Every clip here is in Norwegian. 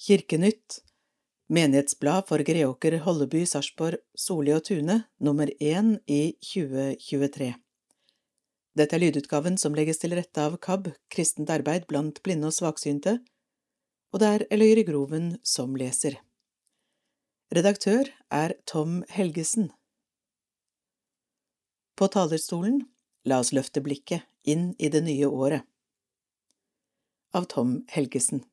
Kirkenytt Menighetsblad for Greåker, Holleby, Sarpsborg, Soli og Tune, nummer én i 2023 Dette er lydutgaven som legges til rette av KAB, Kristent arbeid blant blinde og svaksynte, og det er Eløyre Groven som leser. Redaktør er Tom Helgesen. På talerstolen La oss løfte blikket inn i det nye året. Av Tom Helgesen.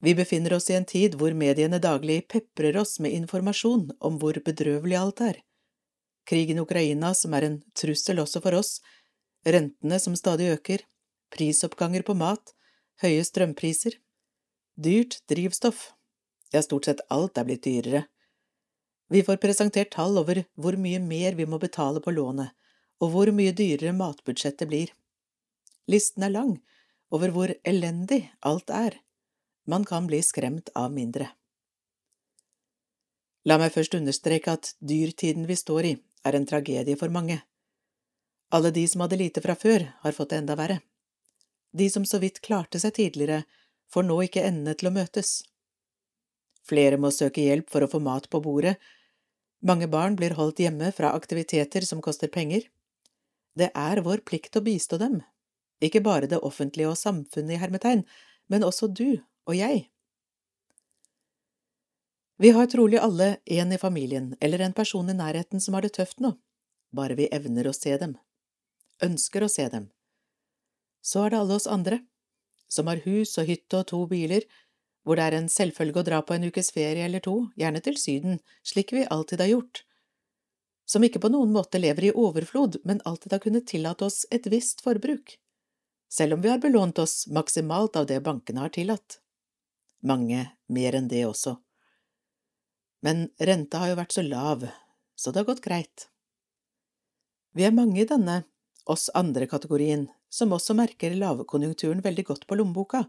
Vi befinner oss i en tid hvor mediene daglig peprer oss med informasjon om hvor bedrøvelig alt er. Krigen i Ukraina som er en trussel også for oss, rentene som stadig øker, prisoppganger på mat, høye strømpriser, dyrt drivstoff, ja, stort sett alt er blitt dyrere. Vi får presentert tall over hvor mye mer vi må betale på lånet, og hvor mye dyrere matbudsjettet blir. Listen er lang over hvor elendig alt er. Man kan bli skremt av mindre. La meg først understreke at dyrtiden vi står i, er en tragedie for mange. Alle de som hadde lite fra før, har fått det enda verre. De som så vidt klarte seg tidligere, får nå ikke endene til å møtes. Flere må søke hjelp for å få mat på bordet, mange barn blir holdt hjemme fra aktiviteter som koster penger. Det er vår plikt å bistå dem, ikke bare det offentlige og samfunnet i hermetegn, men også du og jeg. Vi har trolig alle en i familien eller en person i nærheten som har det tøft nå, bare vi evner å se dem, ønsker å se dem. Så er det alle oss andre, som har hus og hytte og to biler, hvor det er en selvfølge å dra på en ukes ferie eller to, gjerne til Syden, slik vi alltid har gjort, som ikke på noen måte lever i overflod, men alltid har kunnet tillate oss et visst forbruk, selv om vi har belånt oss maksimalt av det bankene har tillatt. Mange mer enn det også. Men renta har jo vært så lav, så det har gått greit. Vi er mange i denne, oss andre-kategorien, som også merker lavkonjunkturen veldig godt på lommeboka,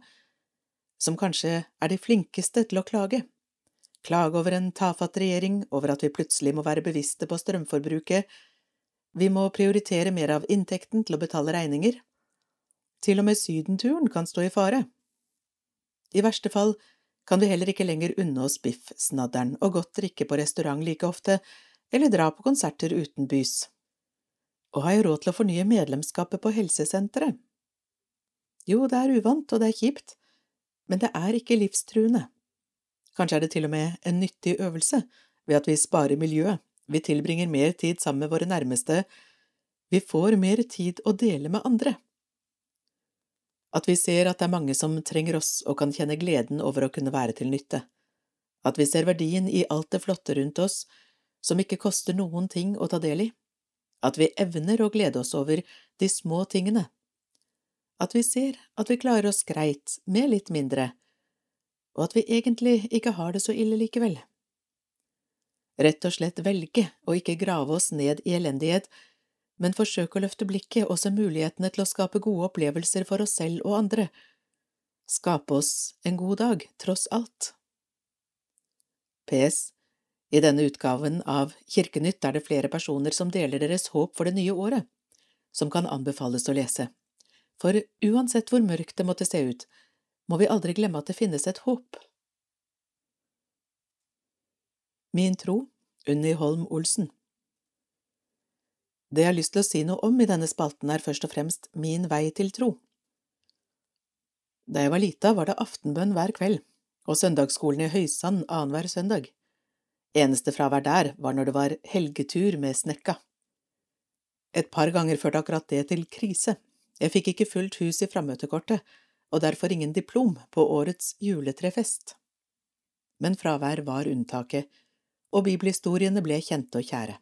som kanskje er de flinkeste til å klage. Klage over en tafatt regjering, over at vi plutselig må være bevisste på strømforbruket, vi må prioritere mer av inntekten til å betale regninger. Til og med sydenturen kan stå i fare. I verste fall kan vi heller ikke lenger unne oss biffsnadderen og godt drikke på restaurant like ofte, eller dra på konserter utenbys. Og har jeg råd til å fornye medlemskapet på helsesenteret? Jo, det er uvant, og det er kjipt, men det er ikke livstruende. Kanskje er det til og med en nyttig øvelse, ved at vi sparer miljøet, vi tilbringer mer tid sammen med våre nærmeste, vi får mer tid å dele med andre. At vi ser at det er mange som trenger oss og kan kjenne gleden over å kunne være til nytte. At vi ser verdien i alt det flotte rundt oss, som ikke koster noen ting å ta del i. At vi evner å glede oss over de små tingene, at vi ser at vi klarer oss greit med litt mindre, og at vi egentlig ikke har det så ille likevel. Rett og slett velge å ikke grave oss ned i elendighet, men forsøke å løfte blikket og se mulighetene til å skape gode opplevelser for oss selv og andre, skape oss en god dag, tross alt. PS. I denne utgaven av Kirkenytt er det flere personer som deler deres håp for det nye året, som kan anbefales å lese for uansett hvor mørkt det måtte se ut, må vi aldri glemme at det finnes et håp. Min tro, Unni Holm Olsen Det jeg har lyst til å si noe om i denne spalten, er først og fremst min vei til tro. Da jeg var lita, var det aftenbønn hver kveld, og søndagsskolen i Høysand annenhver søndag. Eneste fravær der var når det var helgetur med snekka. Et par ganger førte akkurat det til krise. Jeg fikk ikke fullt hus i frammøtekortet, og derfor ingen diplom på årets juletrefest. Men fravær var unntaket, og bibelhistoriene ble kjente og kjære.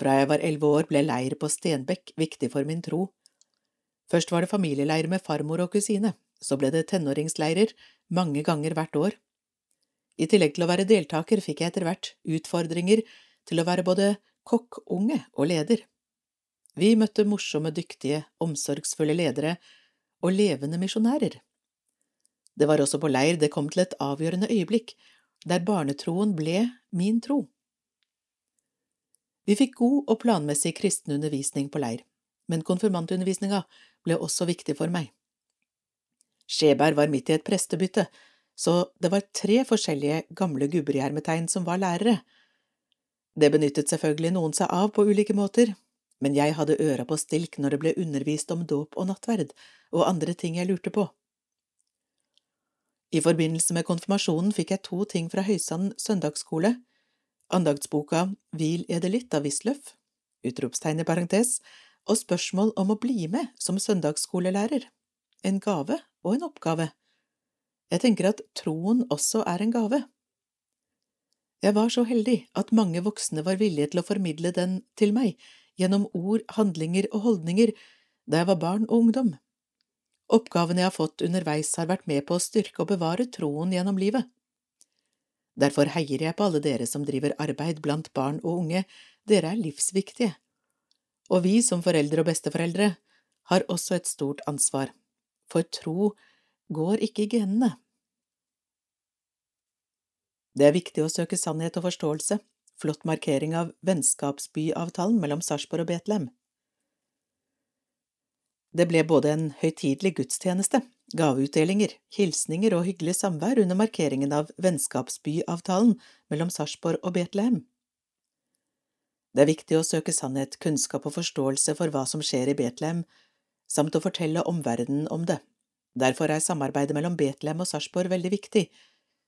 Fra jeg var elleve år ble leir på Stenbekk viktig for min tro. Først var det familieleir med farmor og kusine, så ble det tenåringsleirer mange ganger hvert år. I tillegg til å være deltaker fikk jeg etter hvert utfordringer til å være både kokkunge og leder. Vi møtte morsomme, dyktige, omsorgsfulle ledere og levende misjonærer. Det var også på leir det kom til et avgjørende øyeblikk, der barnetroen ble min tro. Vi fikk god og planmessig kristen undervisning på leir, men konfirmantundervisninga ble også viktig for meg. Skjeberg var midt i et prestebytte, så det var tre forskjellige gamle gubber i hermetegn som var lærere. Det benyttet selvfølgelig noen seg av på ulike måter, men jeg hadde øra på stilk når det ble undervist om dåp og nattverd og andre ting jeg lurte på. I forbindelse med konfirmasjonen fikk jeg to ting fra Høysand søndagsskole, andaktsboka Hvil er det litt av Wisløff, utropstegn i parentes, og spørsmål om å bli med som søndagsskolelærer, en gave og en oppgave. Jeg tenker at troen også er en gave. Jeg var så heldig at mange voksne var villige til å formidle den til meg gjennom ord, handlinger og holdninger da jeg var barn og ungdom. Oppgavene jeg har fått underveis har vært med på å styrke og bevare troen gjennom livet. Derfor heier jeg på alle dere som driver arbeid blant barn og unge, dere er livsviktige. Og vi som foreldre og besteforeldre har også et stort ansvar, for tro går ikke i genene. Det er viktig å søke sannhet og forståelse, flott markering av vennskapsbyavtalen mellom Sarpsborg og Betlehem. Det ble både en høytidelig gudstjeneste, gaveutdelinger, hilsninger og hyggelig samvær under markeringen av vennskapsbyavtalen mellom Sarpsborg og Betlehem. Det er viktig å søke sannhet, kunnskap og forståelse for hva som skjer i Betlehem, samt å fortelle omverdenen om det. Derfor er samarbeidet mellom Betlehem og Sarpsborg veldig viktig,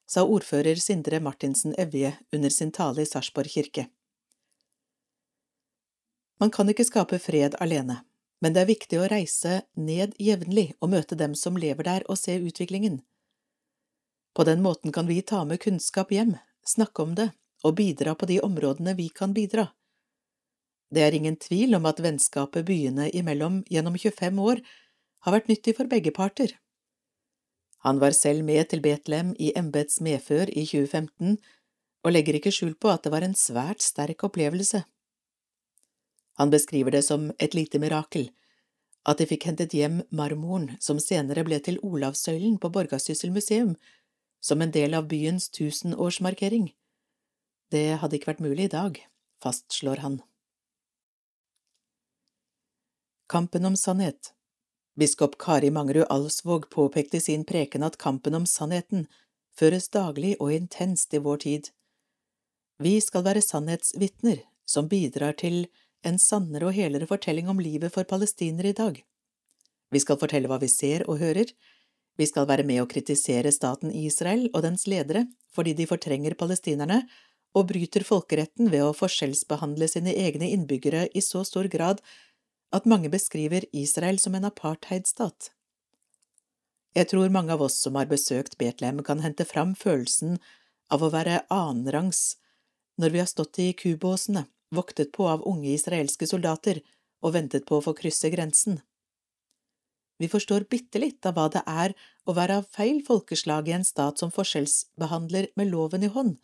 sa ordfører Sindre Martinsen Evje under sin tale i Sarpsborg kirke. Man kan ikke skape fred alene, men det er viktig å reise ned jevnlig og møte dem som lever der og se utviklingen. På den måten kan vi ta med kunnskap hjem, snakke om det og bidra på de områdene vi kan bidra. Det er ingen tvil om at vennskapet byene imellom gjennom 25 år har vært nyttig for begge parter. Han var selv med til Betlehem i embets medfør i 2015, og legger ikke skjul på at det var en svært sterk opplevelse. Han beskriver det som et lite mirakel, at de fikk hentet hjem marmoren som senere ble til Olavssøylen på Borgarsyssel museum, som en del av byens tusenårsmarkering. Det hadde ikke vært mulig i dag, fastslår han. Kampen om sannhet Biskop Kari Mangerud Alsvåg påpekte i sin preken at kampen om sannheten føres daglig og intenst i vår tid. Vi skal være sannhetsvitner som bidrar til en sannere og helere fortelling om livet for palestinere i dag. Vi skal fortelle hva vi ser og hører, vi skal være med å kritisere staten Israel og dens ledere fordi de fortrenger palestinerne og bryter folkeretten ved å forskjellsbehandle sine egne innbyggere i så stor grad at mange beskriver Israel som en apartheidstat. Jeg tror mange av oss som har besøkt Betlehem, kan hente fram følelsen av å være annenrangs når vi har stått i kubåsene, voktet på av unge israelske soldater og ventet på å få krysse grensen. Vi forstår bitte litt av hva det er å være av feil folkeslag i en stat som forskjellsbehandler med loven i hånd.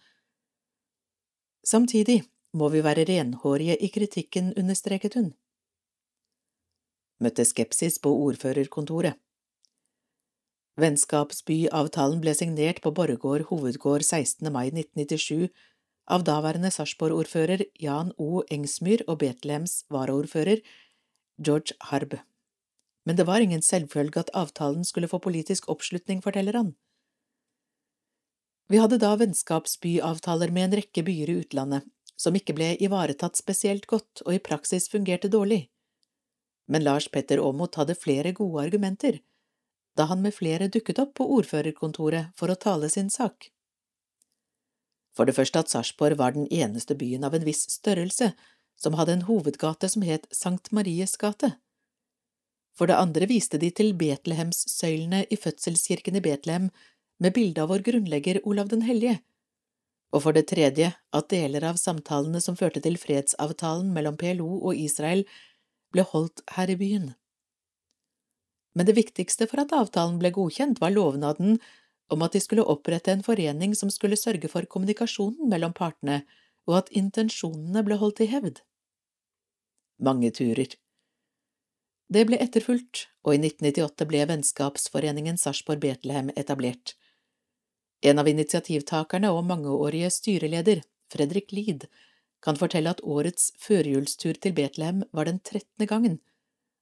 Samtidig må vi være renhårige i kritikken, understreket hun møtte skepsis på ordførerkontoret. Vennskapsbyavtalen ble signert på Borregaard hovedgård 16. mai 1997 av daværende Sarpsborg-ordfører Jan O. Engsmyr og Betlehems varaordfører George Harb. Men det var ingen selvfølge at avtalen skulle få politisk oppslutning, forteller han. Vi hadde da vennskapsbyavtaler med en rekke byer i utlandet, som ikke ble ivaretatt spesielt godt og i praksis fungerte dårlig men Lars Petter Aamodt hadde flere gode argumenter, da han med flere dukket opp på ordførerkontoret for å tale sin sak. For det første at Sarpsborg var den eneste byen av en viss størrelse som hadde en hovedgate som het Sankt Maries gate. For det andre viste de til Betlehemssøylene i fødselskirken i Betlehem med bilde av vår grunnlegger Olav den hellige, og for det tredje at deler av samtalene som førte til fredsavtalen mellom PLO og Israel ble holdt her i byen. Men det viktigste for at avtalen ble godkjent, var lovnaden om at de skulle opprette en forening som skulle sørge for kommunikasjonen mellom partene, og at intensjonene ble holdt i hevd. Mange turer. Det ble etterfulgt, og i 1998 ble Vennskapsforeningen Sarpsborg-Betlehem etablert. En av initiativtakerne og mangeårige styreleder, Fredrik Lid, kan fortelle at årets førjulstur til Betlehem var den trettende gangen,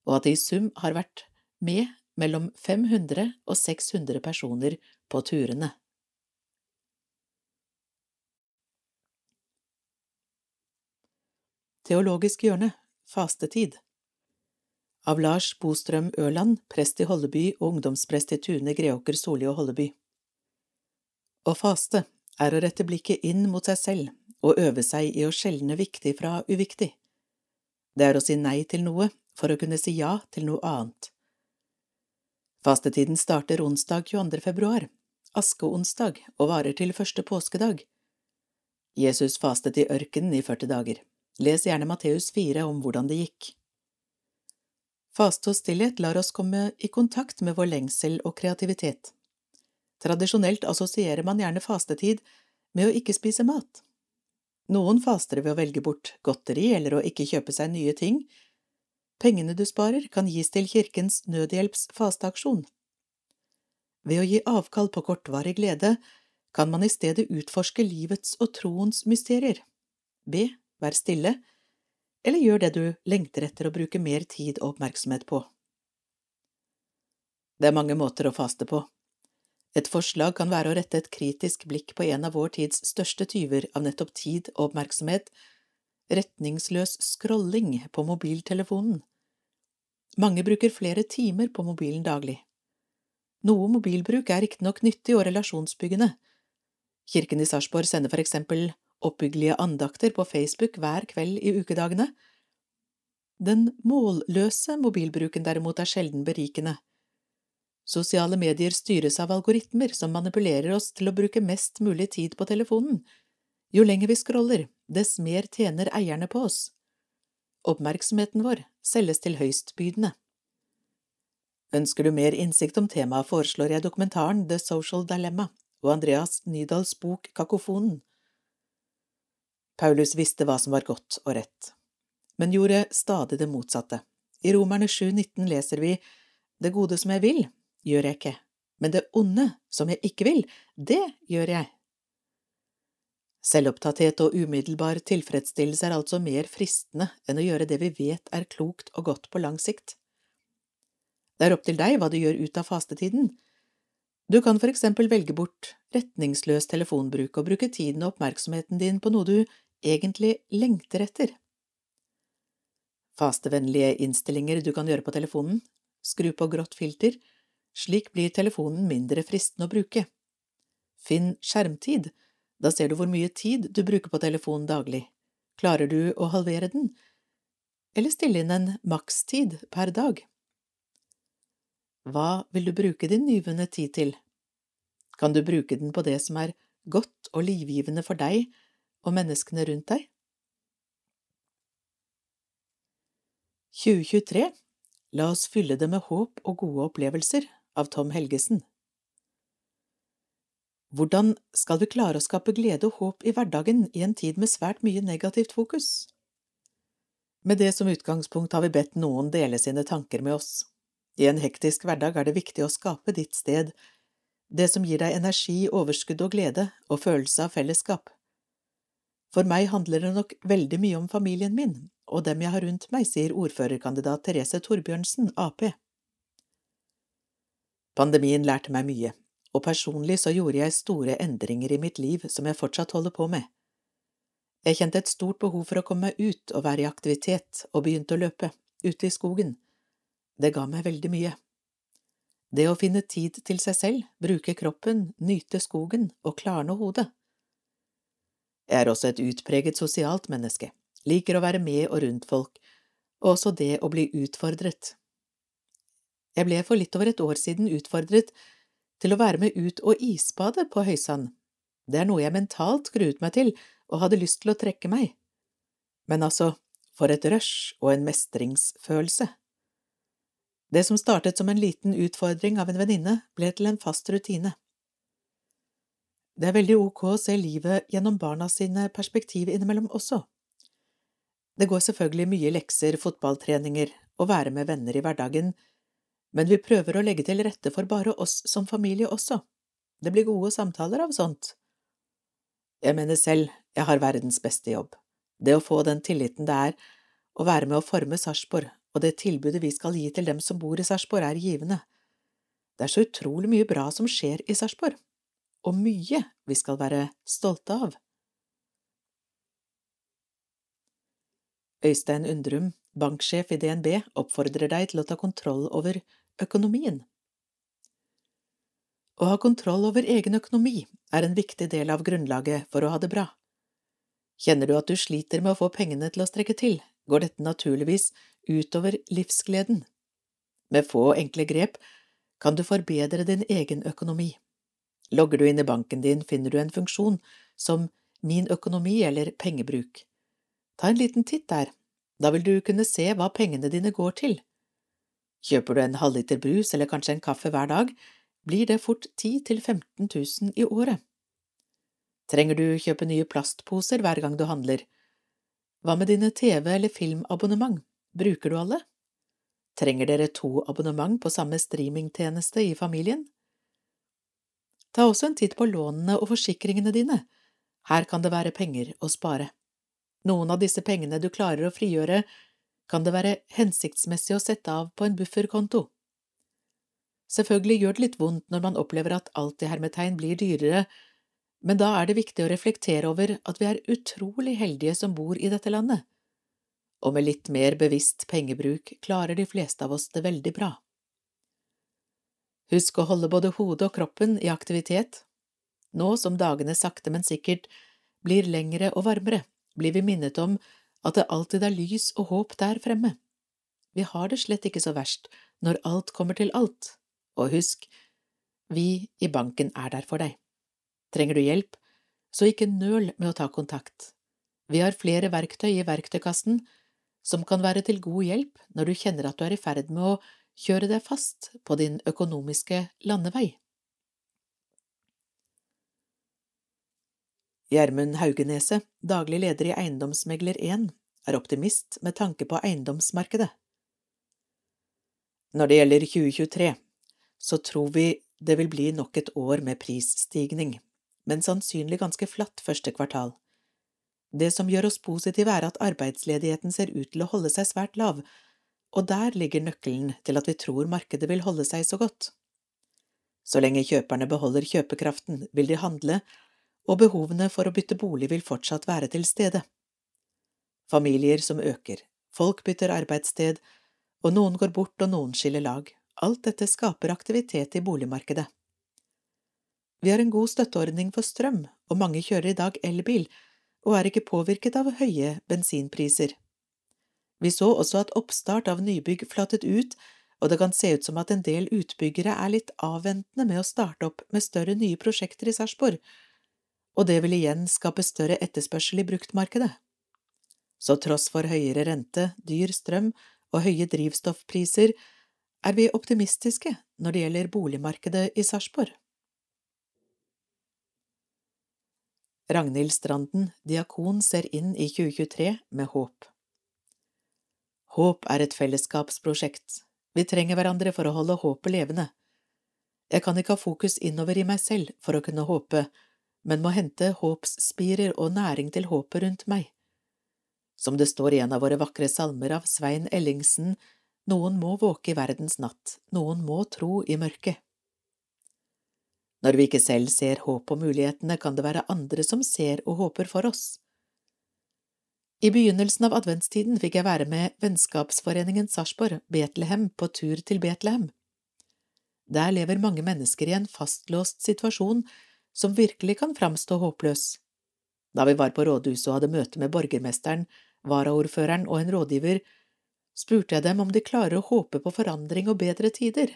og at det i sum har vært med mellom 500 og 600 personer på turene. Teologisk hjørne Fastetid Av Lars Bostrøm Ørland, prest i Holleby og ungdomsprest i Tune, Greåker, Solli og Holleby Å faste er å rette blikket inn mot seg selv og øve seg i å skjelne viktig fra uviktig. Det er å si nei til noe for å kunne si ja til noe annet. Fastetiden starter onsdag 22. februar, askeonsdag, og varer til første påskedag. Jesus fastet i ørkenen i 40 dager. Les gjerne Matteus 4 om hvordan det gikk. Faste og stillhet lar oss komme i kontakt med vår lengsel og kreativitet. Tradisjonelt assosierer man gjerne fastetid med å ikke spise mat. Noen faster ved å velge bort godteri eller å ikke kjøpe seg nye ting. Pengene du sparer, kan gis til Kirkens Nødhjelps fasteaksjon. Ved å gi avkall på kortvarig glede kan man i stedet utforske livets og troens mysterier. Be vær stille, eller gjør det du lengter etter å bruke mer tid og oppmerksomhet på. Det er mange måter å faste på. Et forslag kan være å rette et kritisk blikk på en av vår tids største tyver av nettopp tid og oppmerksomhet, retningsløs scrolling på mobiltelefonen. Mange bruker flere timer på mobilen daglig. Noe mobilbruk er riktignok nyttig og relasjonsbyggende. Kirken i Sarpsborg sender for eksempel oppbyggelige andakter på Facebook hver kveld i ukedagene. Den målløse mobilbruken derimot er sjelden berikende. Sosiale medier styres av algoritmer som manipulerer oss til å bruke mest mulig tid på telefonen. Jo lenger vi scroller, dess mer tjener eierne på oss. Oppmerksomheten vår selges til høystbydende. Ønsker du mer innsikt om temaet, foreslår jeg dokumentaren The Social Dilemma og Andreas Nydals bok Kakofonen. Paulus visste hva som var godt og rett, men gjorde stadig det motsatte. I Romerne 7,19 leser vi Det gode som jeg vil, gjør jeg ikke, men det onde som jeg ikke vil, det gjør jeg. Selvopptatthet og umiddelbar tilfredsstillelse er altså mer fristende enn å gjøre det vi vet er klokt og godt på lang sikt. Det er opp til deg hva du gjør ut av fastetiden. Du kan for eksempel velge bort retningsløs telefonbruk og bruke tiden og oppmerksomheten din på noe du egentlig lengter etter. Fastevennlige innstillinger du kan gjøre på telefonen, skru på grått filter, slik blir telefonen mindre fristende å bruke. Finn skjermtid, da ser du hvor mye tid du bruker på telefonen daglig. Klarer du å halvere den, eller stille inn en makstid per dag? Hva vil du bruke din nyvunne tid til? Kan du bruke den på det som er godt og livgivende for deg og menneskene rundt deg? 2023 La oss fylle det med håp og gode opplevelser av Tom Helgesen Hvordan skal vi klare å skape glede og håp i hverdagen i en tid med svært mye negativt fokus? Med det som utgangspunkt har vi bedt noen dele sine tanker med oss. I en hektisk hverdag er det viktig å skape ditt sted, det som gir deg energi, overskudd og glede og følelse av fellesskap. For meg handler det nok veldig mye om familien min og dem jeg har rundt meg, sier ordførerkandidat Therese Torbjørnsen, Ap. Pandemien lærte meg mye, og personlig så gjorde jeg store endringer i mitt liv som jeg fortsatt holder på med. Jeg kjente et stort behov for å komme meg ut og være i aktivitet, og begynte å løpe, ute i skogen. Det ga meg veldig mye. Det å finne tid til seg selv, bruke kroppen, nyte skogen og klarne hodet. Jeg er også et utpreget sosialt menneske, liker å være med og rundt folk, og også det å bli utfordret. Jeg ble for litt over et år siden utfordret til å være med ut og isbade på Høysand. Det er noe jeg mentalt gruet meg til og hadde lyst til å trekke meg. Men altså, for et rush og en mestringsfølelse. Det som startet som en liten utfordring av en venninne, ble til en fast rutine. Det er veldig ok å se livet gjennom barna sine perspektiv innimellom også. Det går selvfølgelig mye lekser, fotballtreninger og være med venner i hverdagen, men vi prøver å legge til rette for bare oss som familie også. Det blir gode samtaler av sånt. Jeg mener selv jeg har verdens beste jobb. Det å få den tilliten det er å være med å forme Sarpsborg, og det tilbudet vi skal gi til dem som bor i Sarpsborg, er givende. Det er så utrolig mye bra som skjer i Sarpsborg, og mye vi skal være stolte av. Øystein Undrum, banksjef i DNB, oppfordrer deg til å ta kontroll over økonomien. Å ha kontroll over egen økonomi er en viktig del av grunnlaget for å ha det bra. Kjenner du at du sliter med å få pengene til å strekke til, går dette naturligvis utover livsgleden. Med få enkle grep kan du forbedre din egen økonomi. Logger du inn i banken din, finner du en funksjon som Min økonomi eller pengebruk. Ta en liten titt der, da vil du kunne se hva pengene dine går til. Kjøper du en halvliter brus eller kanskje en kaffe hver dag, blir det fort 10 000–15 000 i året. Trenger du kjøpe nye plastposer hver gang du handler? Hva med dine TV- eller filmabonnement, bruker du alle? Trenger dere to abonnement på samme streamingtjeneste i familien? Ta også en titt på lånene og forsikringene dine, her kan det være penger å spare. Noen av disse pengene du klarer å frigjøre, kan det være hensiktsmessig å sette av på en bufferkonto. Selvfølgelig gjør det litt vondt når man opplever at alt i hermetegn blir dyrere, men da er det viktig å reflektere over at vi er utrolig heldige som bor i dette landet, og med litt mer bevisst pengebruk klarer de fleste av oss det veldig bra. Husk å holde både hodet og kroppen i aktivitet. Nå som dagene sakte, men sikkert blir lengre og varmere, blir vi minnet om at det alltid er lys og håp der fremme. Vi har det slett ikke så verst når alt kommer til alt, og husk, vi i banken er der for deg. Trenger du hjelp, så ikke nøl med å ta kontakt. Vi har flere verktøy i verktøykassen som kan være til god hjelp når du kjenner at du er i ferd med å kjøre deg fast på din økonomiske landevei. Gjermund Haugeneset, daglig leder i Eiendomsmegler1, er optimist med tanke på eiendomsmarkedet. Når det gjelder 2023, så tror vi det vil bli nok et år med prisstigning, men sannsynlig ganske flatt første kvartal. Det som gjør oss positive, er at arbeidsledigheten ser ut til å holde seg svært lav, og der ligger nøkkelen til at vi tror markedet vil holde seg så godt. Så lenge kjøperne beholder kjøpekraften, vil de handle, og behovene for å bytte bolig vil fortsatt være til stede. Familier som øker, folk bytter arbeidssted, og noen går bort og noen skiller lag, alt dette skaper aktivitet i boligmarkedet. Vi har en god støtteordning for strøm, og mange kjører i dag elbil og er ikke påvirket av høye bensinpriser. Vi så også at oppstart av nybygg flatet ut, og det kan se ut som at en del utbyggere er litt avventende med å starte opp med større nye prosjekter i Sarpsborg, og det vil igjen skape større etterspørsel i bruktmarkedet. Så tross for høyere rente, dyr strøm og høye drivstoffpriser er vi optimistiske når det gjelder boligmarkedet i Sarpsborg. Ragnhild Stranden, diakon, ser inn i 2023 med håp. Håp er et fellesskapsprosjekt. Vi trenger hverandre for å holde håpet levende. Jeg kan ikke ha fokus innover i meg selv for å kunne håpe, men må hente håpsspirer og næring til håpet rundt meg. Som det står i en av våre vakre salmer av Svein Ellingsen, noen må våke i verdens natt, noen må tro i mørket. Når vi ikke selv ser håp og mulighetene, kan det være andre som ser og håper for oss. I begynnelsen av adventstiden fikk jeg være med Vennskapsforeningen Sarpsborg, Betlehem, på tur til Betlehem. Der lever mange mennesker i en fastlåst situasjon som virkelig kan framstå håpløs. Da vi var på rådhuset og hadde møte med borgermesteren, varaordføreren og en rådgiver, spurte jeg dem om de klarer å håpe på forandring og bedre tider,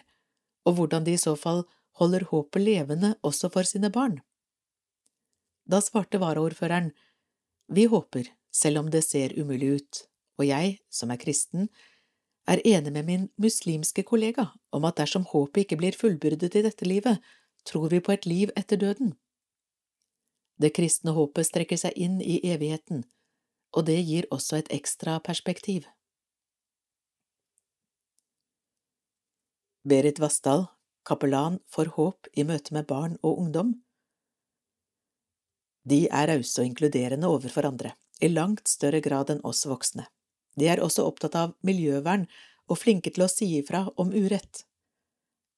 og hvordan de i så fall holder håpet levende også for sine barn. Da svarte varaordføreren, Vi håper, selv om det ser umulig ut, og jeg, som er kristen, er enig med min muslimske kollega om at dersom håpet ikke blir fullbyrdet i dette livet, tror vi på et liv etter døden. Det kristne håpet strekker seg inn i evigheten, og det gir også et ekstra perspektiv. Berit Vassdal, kapellan for håp i møte med barn og ungdom. De er rause og inkluderende overfor andre, i langt større grad enn oss voksne. De er også opptatt av miljøvern og flinke til å si ifra om urett.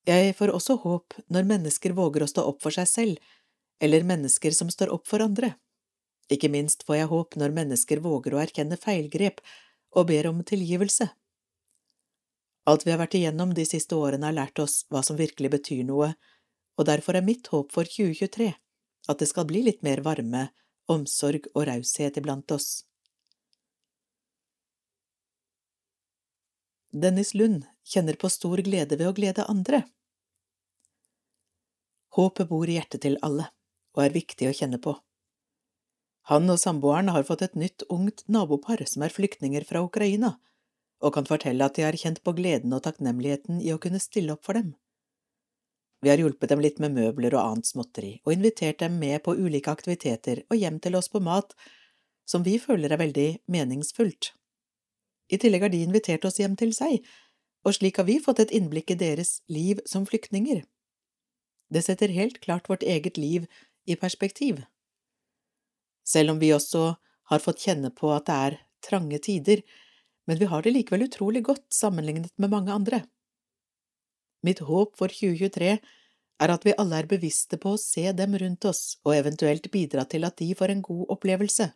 Jeg får også håp når mennesker våger å stå opp for seg selv, eller mennesker som står opp for andre. Ikke minst får jeg håp når mennesker våger å erkjenne feilgrep og ber om tilgivelse. Alt vi har vært igjennom de siste årene har lært oss hva som virkelig betyr noe, og derfor er mitt håp for 2023 at det skal bli litt mer varme, omsorg og raushet iblant oss. Dennis Lund kjenner på stor glede ved å glede andre. Håpet bor i hjertet til alle, og er viktig å kjenne på. Han og samboeren har fått et nytt ungt nabopar som er flyktninger fra Ukraina, og kan fortelle at de har kjent på gleden og takknemligheten i å kunne stille opp for dem. Vi har hjulpet dem litt med møbler og annet småtteri, og invitert dem med på ulike aktiviteter og hjem til oss på mat som vi føler er veldig meningsfullt. I tillegg har de invitert oss hjem til seg, og slik har vi fått et innblikk i deres liv som flyktninger. Det setter helt klart vårt eget liv i perspektiv. Selv om vi også har fått kjenne på at det er trange tider, men vi har det likevel utrolig godt sammenlignet med mange andre. Mitt håp for 2023 er at vi alle er bevisste på å se dem rundt oss og eventuelt bidra til at de får en god opplevelse.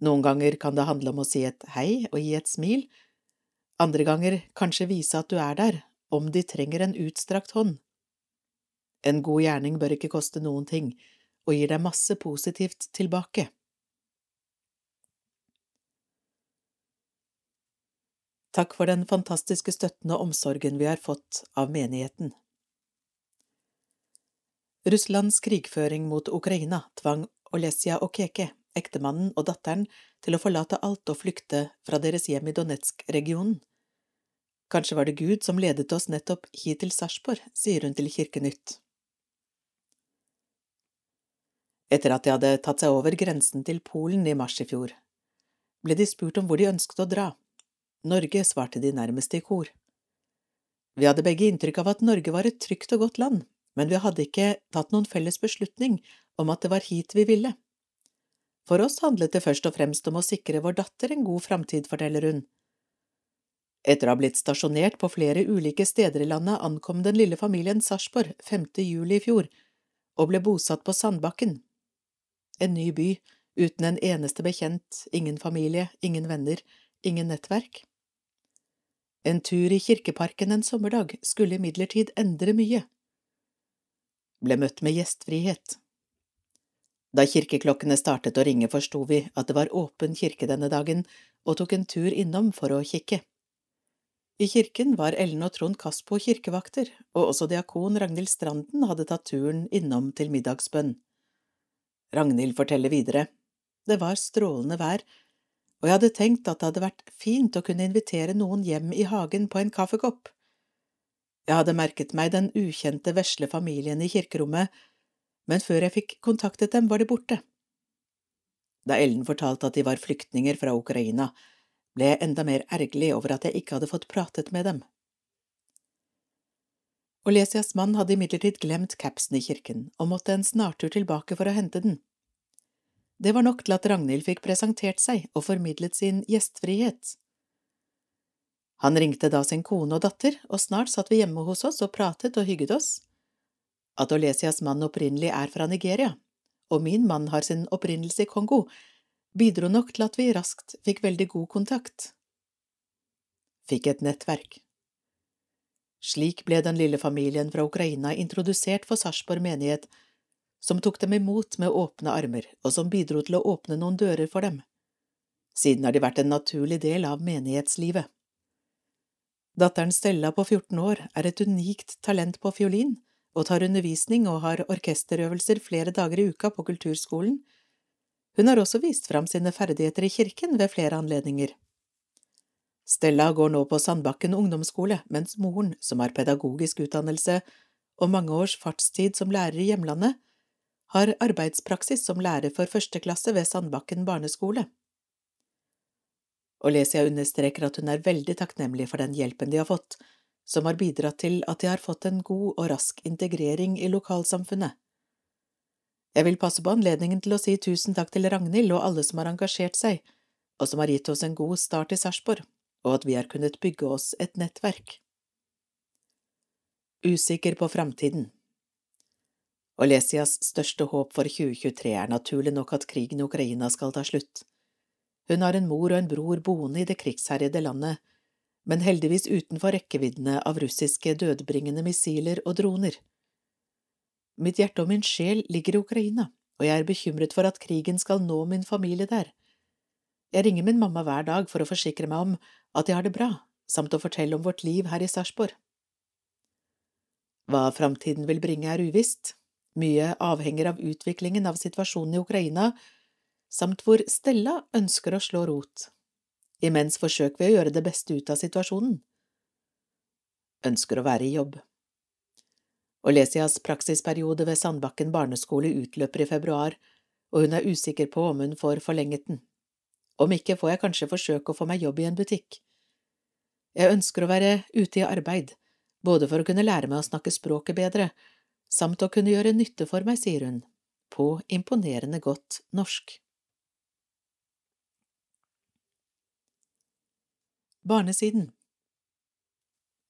Noen ganger kan det handle om å si et hei og gi et smil, andre ganger kanskje vise at du er der, om de trenger en utstrakt hånd. En god gjerning bør ikke koste noen ting, og gir deg masse positivt tilbake. Takk for den fantastiske støtten og omsorgen vi har fått av menigheten. Russlands krigføring mot Ukraina tvang Olesia Keke, ektemannen og datteren til å forlate alt og flykte fra deres hjem i Donetsk-regionen. Kanskje var det Gud som ledet oss nettopp hit til Sarpsborg, sier hun til Kirkenytt. Etter at de hadde tatt seg over grensen til Polen i mars i fjor, ble de spurt om hvor de ønsket å dra. Norge, svarte de nærmeste i kor. Vi hadde begge inntrykk av at Norge var et trygt og godt land, men vi hadde ikke tatt noen felles beslutning om at det var hit vi ville. For oss handlet det først og fremst om å sikre vår datter en god framtid, forteller hun. Etter å ha blitt stasjonert på flere ulike steder i landet ankom den lille familien Sarpsborg 5. juli i fjor og ble bosatt på Sandbakken. En ny by, uten en eneste bekjent, ingen familie, ingen venner, ingen nettverk. En tur i kirkeparken en sommerdag skulle imidlertid endre mye. Ble møtt med gjestfrihet. Da kirkeklokkene startet å ringe, forsto vi at det var åpen kirke denne dagen, og tok en tur innom for å kikke. I kirken var Ellen og Trond Kaspo kirkevakter, og også diakon Ragnhild Stranden hadde tatt turen innom til middagsbønn. Ragnhild forteller videre, det var strålende vær, og jeg hadde tenkt at det hadde vært fint å kunne invitere noen hjem i hagen på en kaffekopp. Jeg hadde merket meg den ukjente vesle familien i kirkerommet, men før jeg fikk kontaktet dem, var de borte. Da Ellen fortalte at de var flyktninger fra Ukraina, ble jeg enda mer ergerlig over at jeg ikke hadde fått pratet med dem. Olesias mann hadde imidlertid glemt capsen i kirken og måtte en snartur tilbake for å hente den. Det var nok til at Ragnhild fikk presentert seg og formidlet sin gjestfrihet. Han ringte da sin kone og datter, og snart satt vi hjemme hos oss og pratet og hygget oss. At Olesias mann opprinnelig er fra Nigeria, og min mann har sin opprinnelse i Kongo, bidro nok til at vi raskt fikk veldig god kontakt. Fikk et nettverk. Slik ble den lille familien fra Ukraina introdusert for Sarpsborg menighet, som tok dem imot med åpne armer, og som bidro til å åpne noen dører for dem. Siden har de vært en naturlig del av menighetslivet. Datteren Stella på 14 år er et unikt talent på fiolin, og tar undervisning og har orkesterøvelser flere dager i uka på kulturskolen. Hun har også vist fram sine ferdigheter i kirken ved flere anledninger. Stella går nå på Sandbakken ungdomsskole, mens moren, som har pedagogisk utdannelse og mange års fartstid som lærer i hjemlandet, har arbeidspraksis som lærer for første klasse ved Sandbakken barneskole. Olesia understreker at hun er veldig takknemlig for den hjelpen de har fått, som har bidratt til at de har fått en god og rask integrering i lokalsamfunnet. Jeg vil passe på anledningen til å si tusen takk til Ragnhild og alle som har engasjert seg, og som har gitt oss en god start i Sarpsborg, og at vi har kunnet bygge oss et nettverk. Usikker på framtiden Olesias største håp for 2023 er naturlig nok at krigen i Ukraina skal ta slutt. Hun har en mor og en bror boende i det krigsherjede landet, men heldigvis utenfor rekkeviddene av russiske dødbringende missiler og droner. Mitt hjerte og min sjel ligger i Ukraina, og jeg er bekymret for at krigen skal nå min familie der. Jeg ringer min mamma hver dag for å forsikre meg om at jeg har det bra, samt å fortelle om vårt liv her i Sarpsborg. Hva framtiden vil bringe er uvisst, mye avhenger av utviklingen av situasjonen i Ukraina, samt hvor Stella ønsker å slå rot. Imens forsøker vi å gjøre det beste ut av situasjonen. Ønsker å være i jobb. Olesias praksisperiode ved Sandbakken barneskole utløper i februar, og hun er usikker på om hun får forlenget den. Om ikke får jeg kanskje forsøke å få meg jobb i en butikk. Jeg ønsker å være ute i arbeid, både for å kunne lære meg å snakke språket bedre, samt å kunne gjøre nytte for meg, sier hun, på imponerende godt norsk. Barnesiden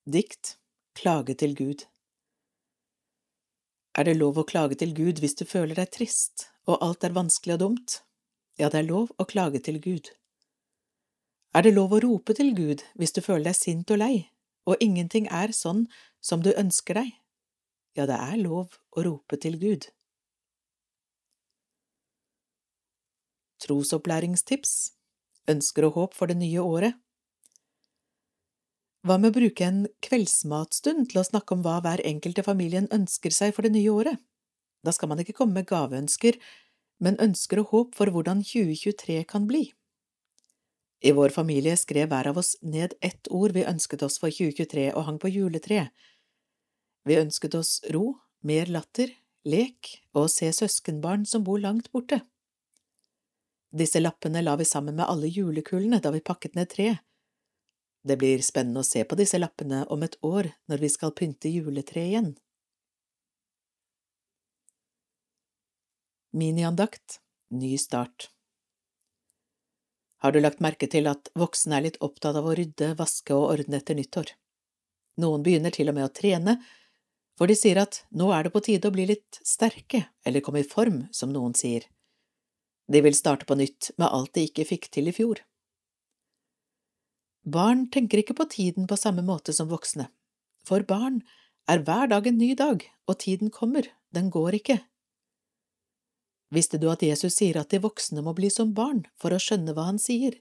Dikt Klage til Gud Er det lov å klage til Gud hvis du føler deg trist og alt er vanskelig og dumt? Ja, det er lov å klage til Gud. Er det lov å rope til Gud hvis du føler deg sint og lei, og ingenting er sånn som du ønsker deg? Ja, det er lov å rope til Gud. Trosopplæringstips Ønsker og håp for det nye året Hva med å bruke en kveldsmatstund til å snakke om hva hver enkelt i familien ønsker seg for det nye året? Da skal man ikke komme med gaveønsker, men ønsker og håp for hvordan 2023 kan bli. I vår familie skrev hver av oss ned ett ord vi ønsket oss for 2023 og hang på juletreet. Vi ønsket oss ro, mer latter, lek og å se søskenbarn som bor langt borte. Disse lappene la vi sammen med alle julekulene da vi pakket ned treet. Det blir spennende å se på disse lappene om et år når vi skal pynte juletreet igjen. Miniandakt Ny start Har du lagt merke til at voksne er litt opptatt av å rydde, vaske og ordne etter nyttår? Noen begynner til og med å trene, for de sier at nå er det på tide å bli litt sterke, eller komme i form, som noen sier. De vil starte på nytt med alt de ikke fikk til i fjor. Barn tenker ikke på tiden på samme måte som voksne. For barn er hver dag en ny dag, og tiden kommer, den går ikke. Visste du at Jesus sier at de voksne må bli som barn for å skjønne hva han sier?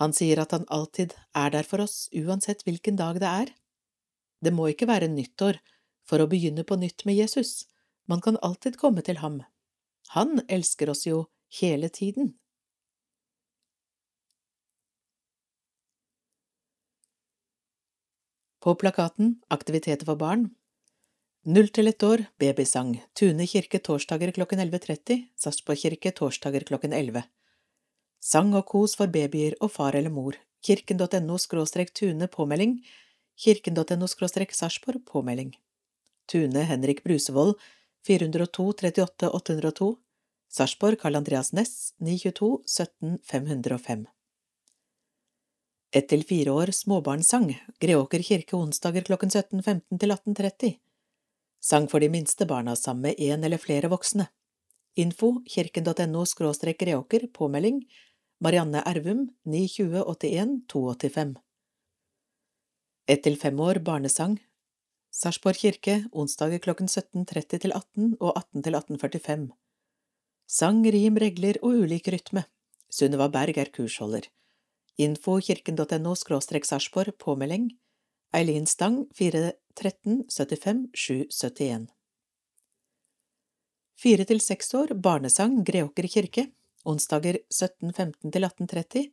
Han sier at han alltid er der for oss, uansett hvilken dag det er. Det må ikke være nyttår for å begynne på nytt med Jesus, man kan alltid komme til ham. Han elsker oss jo hele tiden. På plakaten Aktiviteter for barn Null til ett år, babysang, Tune kirke torsdager klokken 11.30, Sarpsborg kirke torsdager klokken 11. Sang og kos for babyer og far eller mor, kirken.no Tune påmelding kirken.no Sarpsborg påmelding. Tune Henrik Brusevold 402 38 802 Sarpsborg Karl Andreas Næss 922 17 505 Ett til fire år småbarnssang Greåker kirke onsdager klokken 17.15 til 18.30 Sang for de minste barna sammen med en eller flere voksne. Info kirken.no skråstrek Greåker påmelding. Marianne Ervum 92081 285 ett til fem år barnesang. Sarpsborg kirke onsdager klokken 17.30 til 18 og 18 til 18.45 Sang, rim, regler og ulik rytme. Sunniva Berg er kursholder. Info kirken.no skråstrek Sarpsborg påmelding. Eileen Stang 413 75 771 Fire til seks år barnesang Greåker kirke onsdager 17.15 til 18.30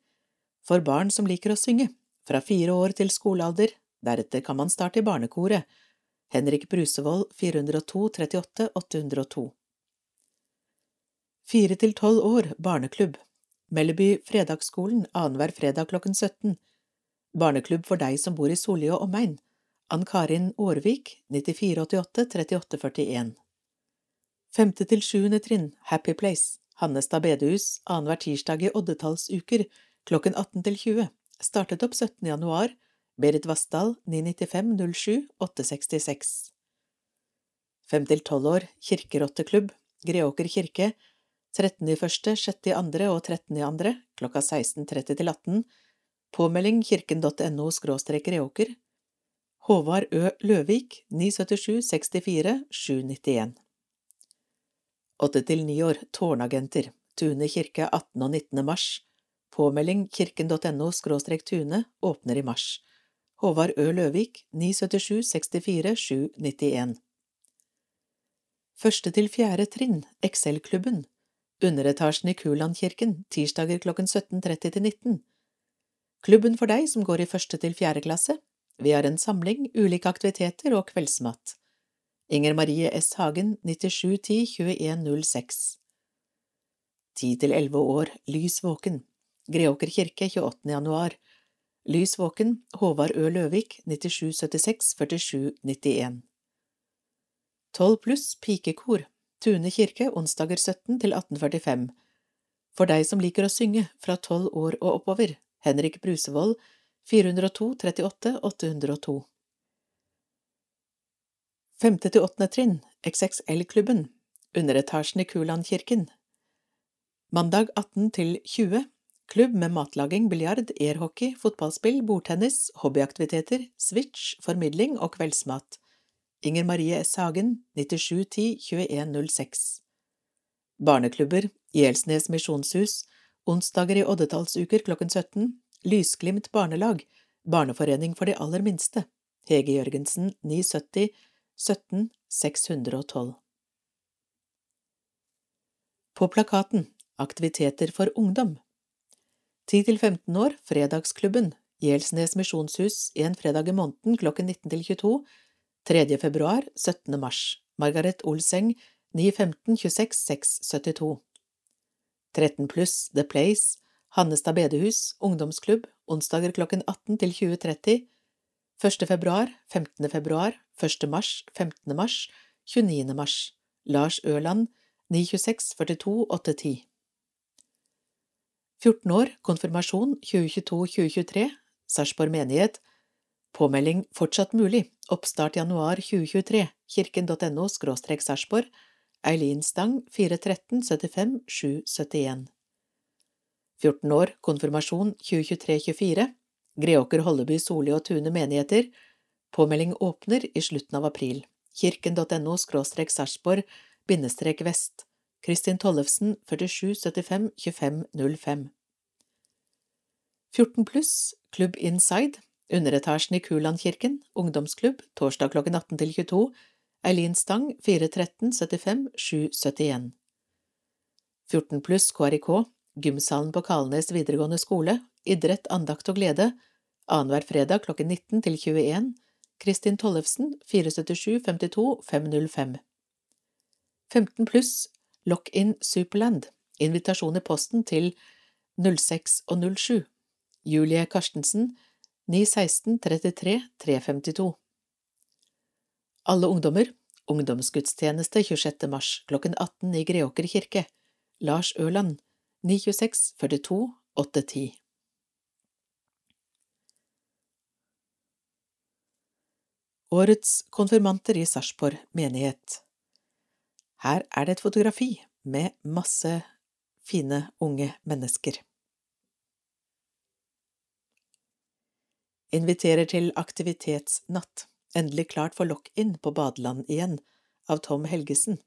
for barn som liker å synge, fra fire år til skolealder Deretter kan man starte i barnekoret. Henrik Brusevold 402 38 802 Fire til tolv år barneklubb. Melleby Fredagsskolen annenhver fredag klokken 17 Barneklubb for deg som bor i Solli og omegn Ann Karin Aarvik 9488 3841 Femte til sjuende trinn Happy Place. Hannestad bedehus annenhver tirsdag i oddetallsuker klokken 18 til 20 Startet opp 17. januar Berit Vassdal 995 07 866 Fem til tolv år kirkerotteklubb Greåker kirke 13. i første, 6. i andre og 13. i andre klokka 16.30 til 18 Påmelding kirken.no skråstrek Greåker Håvard Ø. Løvik 977 64 791 Åtte til ni år Tårnagenter Tune kirke 18. og 19. mars Påmelding kirken.no skråstrek Tune åpner i mars Håvard Ø. Løvik 977 64 791 Første til fjerde trinn Excel-klubben. Underetasjen i Kulandkirken tirsdager klokken 17.30 til 19 Klubben for deg som går i første til fjerde klasse. Vi har en samling, ulike aktiviteter og kveldsmat. Inger Marie S. Hagen 9710 2106 Ti til elleve år Lys våken. Greåker kirke 28. januar Lys våken Håvard Ø. Løvik 9776 4791 Tolv pluss pikekor Tune kirke onsdager 17 til 1845 For deg som liker å synge fra tolv år og oppover Henrik Brusevold 402 38 802 Femte til åttende trinn XXL-klubben Underetasjen i Kulandkirken. Mandag 18 til 20 Klubb med matlaging, biljard, airhockey, fotballspill, bordtennis, hobbyaktiviteter, switch, formidling og kveldsmat. Inger Marie S. Hagen, 9710 2106 Barneklubber, Gjelsnes misjonshus, onsdager i oddetallsuker klokken 17, Lysglimt barnelag, Barneforening for de aller minste, Hege Jørgensen, 970 17 612 På plakaten Aktiviteter for ungdom 10 til 15 år Fredagsklubben Gjelsnes misjonshus en fredag i måneden klokken 19 til 22 3. februar 17. mars Margaret Olseng 915 26 672 13 pluss The Place Hannestad bedehus ungdomsklubb onsdager klokken 18 til 20.30 1. februar 15. februar 1. mars 15. mars 29. mars Lars Ørland 926 42 810 14 år, konfirmasjon 2022–2023, Sarpsborg menighet, påmelding fortsatt mulig, oppstart januar 2023, kirken.no Sarpsborg, Eileen Stang 413 75 771. 14 år, konfirmasjon 2023–24, Greåker, Holleby, Soli og Tune menigheter, påmelding åpner i slutten av april, kirken.no Sarpsborg, vest, Kristin Tollefsen 47 75 25 05 14 pluss Klubb Inside Underetasjen i Kulandkirken Ungdomsklubb torsdag klokken 18 til 22 Eileen Stang 413 75 771 14 pluss KRIK Gymsalen på Kalnes videregående skole Idrett, andakt og glede. Annenhver fredag klokken 19 til 21 Kristin Tollefsen 477 52 505 15 pluss Lock-in Superland, invitasjon i posten til 06 og 07, Julie Karstensen, 916 33 352. Alle ungdommer, ungdomsgudstjeneste 26. mars klokken 18 i Greåker kirke, Lars Ørland, 926 42 810. Årets konfirmanter i Sarpsborg menighet her er det et fotografi med masse fine, unge mennesker. Inviterer til aktivitetsnatt, endelig klart for lock-in på badeland igjen, av Tom Helgesen.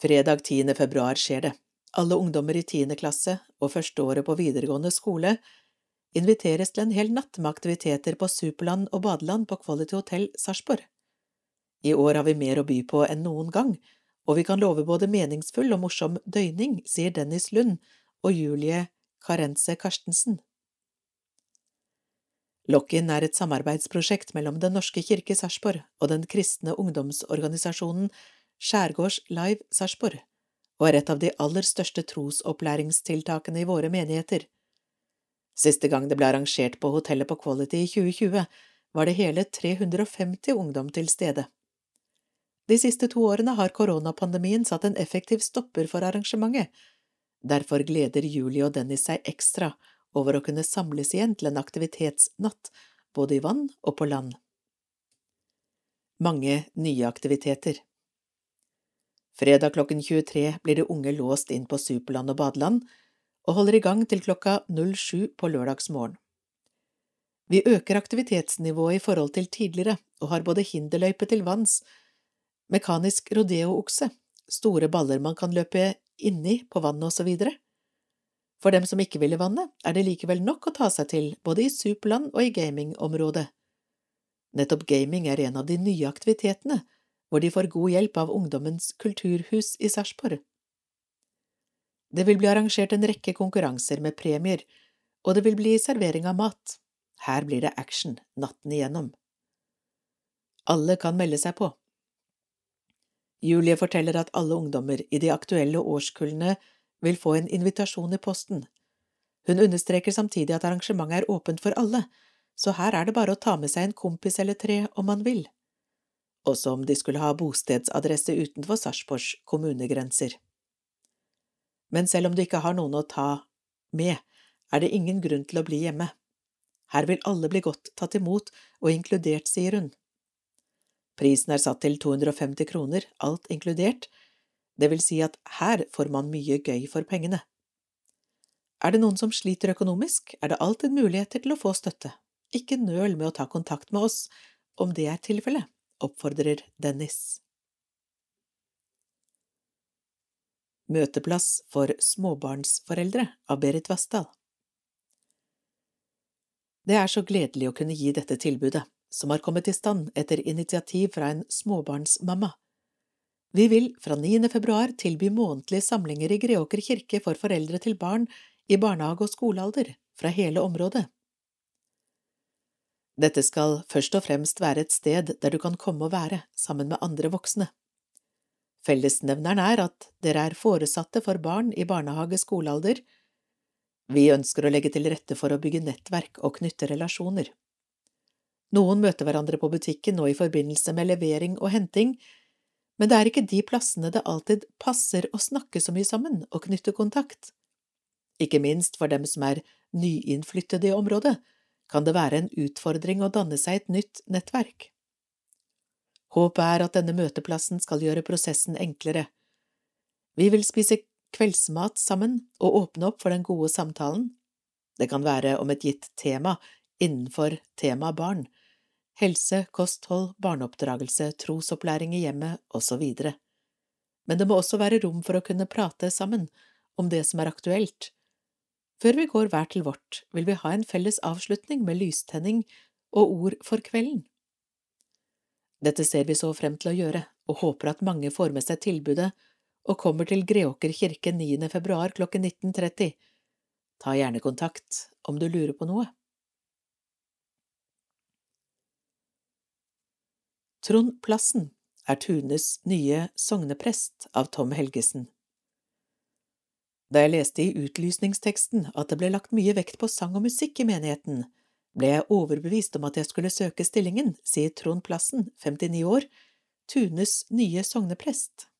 Fredag 10. februar skjer det. Alle ungdommer i tiende klasse og førsteåret på videregående skole inviteres til en hel natt med aktiviteter på Superland og badeland på Quality Hotel Sarpsborg. I år har vi mer å by på enn noen gang, og vi kan love både meningsfull og morsom døgning, sier Dennis Lund og Julie Karense Karstensen. Lock-in er et samarbeidsprosjekt mellom Den norske kirke Sarpsborg og den kristne ungdomsorganisasjonen Skjærgårds Live Sarpsborg, og er et av de aller største trosopplæringstiltakene i våre menigheter. Siste gang det ble arrangert på hotellet på Quality i 2020, var det hele 350 ungdom til stede. De siste to årene har koronapandemien satt en effektiv stopper for arrangementet. Derfor gleder Julie og Dennis seg ekstra over å kunne samles igjen til en aktivitetsnatt, både i vann og på land. Mange nye aktiviteter Fredag klokken 23 blir de unge låst inn på Superland og badeland, og holder i gang til klokka 07 på lørdagsmorgen. Vi øker aktivitetsnivået i forhold til tidligere og har både hinderløype til vanns, mekanisk rodeo-okse, store baller man kan løpe inni på vannet osv. For dem som ikke vil i vannet, er det likevel nok å ta seg til både i Superland og i gamingområdet. Nettopp gaming er en av de nye aktivitetene, hvor de får god hjelp av Ungdommens kulturhus i Sarpsborg. Det vil bli arrangert en rekke konkurranser med premier, og det vil bli servering av mat. Her blir det action natten igjennom. Alle kan melde seg på. Julie forteller at alle ungdommer i de aktuelle årskullene vil få en invitasjon i posten. Hun understreker samtidig at arrangementet er åpent for alle, så her er det bare å ta med seg en kompis eller tre om man vil. Også om de skulle ha bostedsadresse utenfor Sarpsborgs kommunegrenser. Men selv om du ikke har noen å ta med, er det ingen grunn til å bli hjemme. Her vil alle bli godt tatt imot og inkludert, sier hun. Prisen er satt til 250 kroner, alt inkludert, det vil si at her får man mye gøy for pengene. Er det noen som sliter økonomisk, er det alltid muligheter til å få støtte. Ikke nøl med å ta kontakt med oss om det er tilfellet, oppfordrer Dennis. Møteplass for småbarnsforeldre av Berit Vassdal Det er så gledelig å kunne gi dette tilbudet som har kommet i stand etter initiativ fra en småbarnsmamma. Vi vil fra 9. februar tilby månedlige samlinger i Greåker kirke for foreldre til barn i barnehage- og skolealder fra hele området. Dette skal først og fremst være et sted der du kan komme og være sammen med andre voksne. Fellesnevneren er at dere er foresatte for barn i barnehage-skolealder. Vi ønsker å legge til rette for å bygge nettverk og knytte relasjoner. Noen møter hverandre på butikken og i forbindelse med levering og henting, men det er ikke de plassene det alltid passer å snakke så mye sammen og knytte kontakt. Ikke minst for dem som er nyinnflyttede i området, kan det være en utfordring å danne seg et nytt nettverk. Håpet er at denne møteplassen skal gjøre prosessen enklere. Vi vil spise kveldsmat sammen og åpne opp for den gode samtalen. Det kan være om et gitt tema innenfor temaet barn, helse, kosthold, barneoppdragelse, trosopplæring i hjemmet osv. Men det må også være rom for å kunne prate sammen om det som er aktuelt. Før vi går hver til vårt, vil vi ha en felles avslutning med lystenning og ord for kvelden. Dette ser vi så frem til å gjøre, og håper at mange får med seg tilbudet og kommer til Greåker kirke 9. februar klokken 19.30. Ta gjerne kontakt om du lurer på noe. Trond Plassen er Tunes nye sogneprest av Tom Helgesen. Da jeg leste i utlysningsteksten at det ble lagt mye vekt på sang og musikk i menigheten, ble jeg overbevist om at jeg skulle søke stillingen, sier Trond Plassen, 59 år, Tunes nye sogneprest.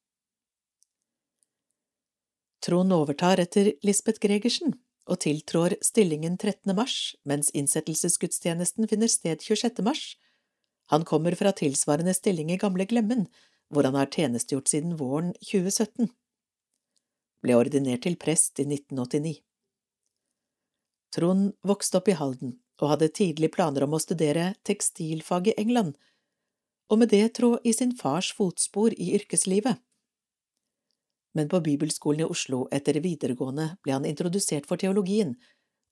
Trond overtar etter Lisbeth Gregersen og tiltrår stillingen 13. mars, mens innsettelsesgudstjenesten finner sted 26. mars, han kommer fra tilsvarende stilling i Gamle Glemmen, hvor han har tjenestegjort siden våren 2017. Ble ordinert til prest i 1989. Trond vokste opp i Halden og hadde tidlig planer om å studere tekstilfag i England, og med det trå i sin fars fotspor i yrkeslivet. Men på bibelskolen i Oslo etter videregående ble han introdusert for teologien,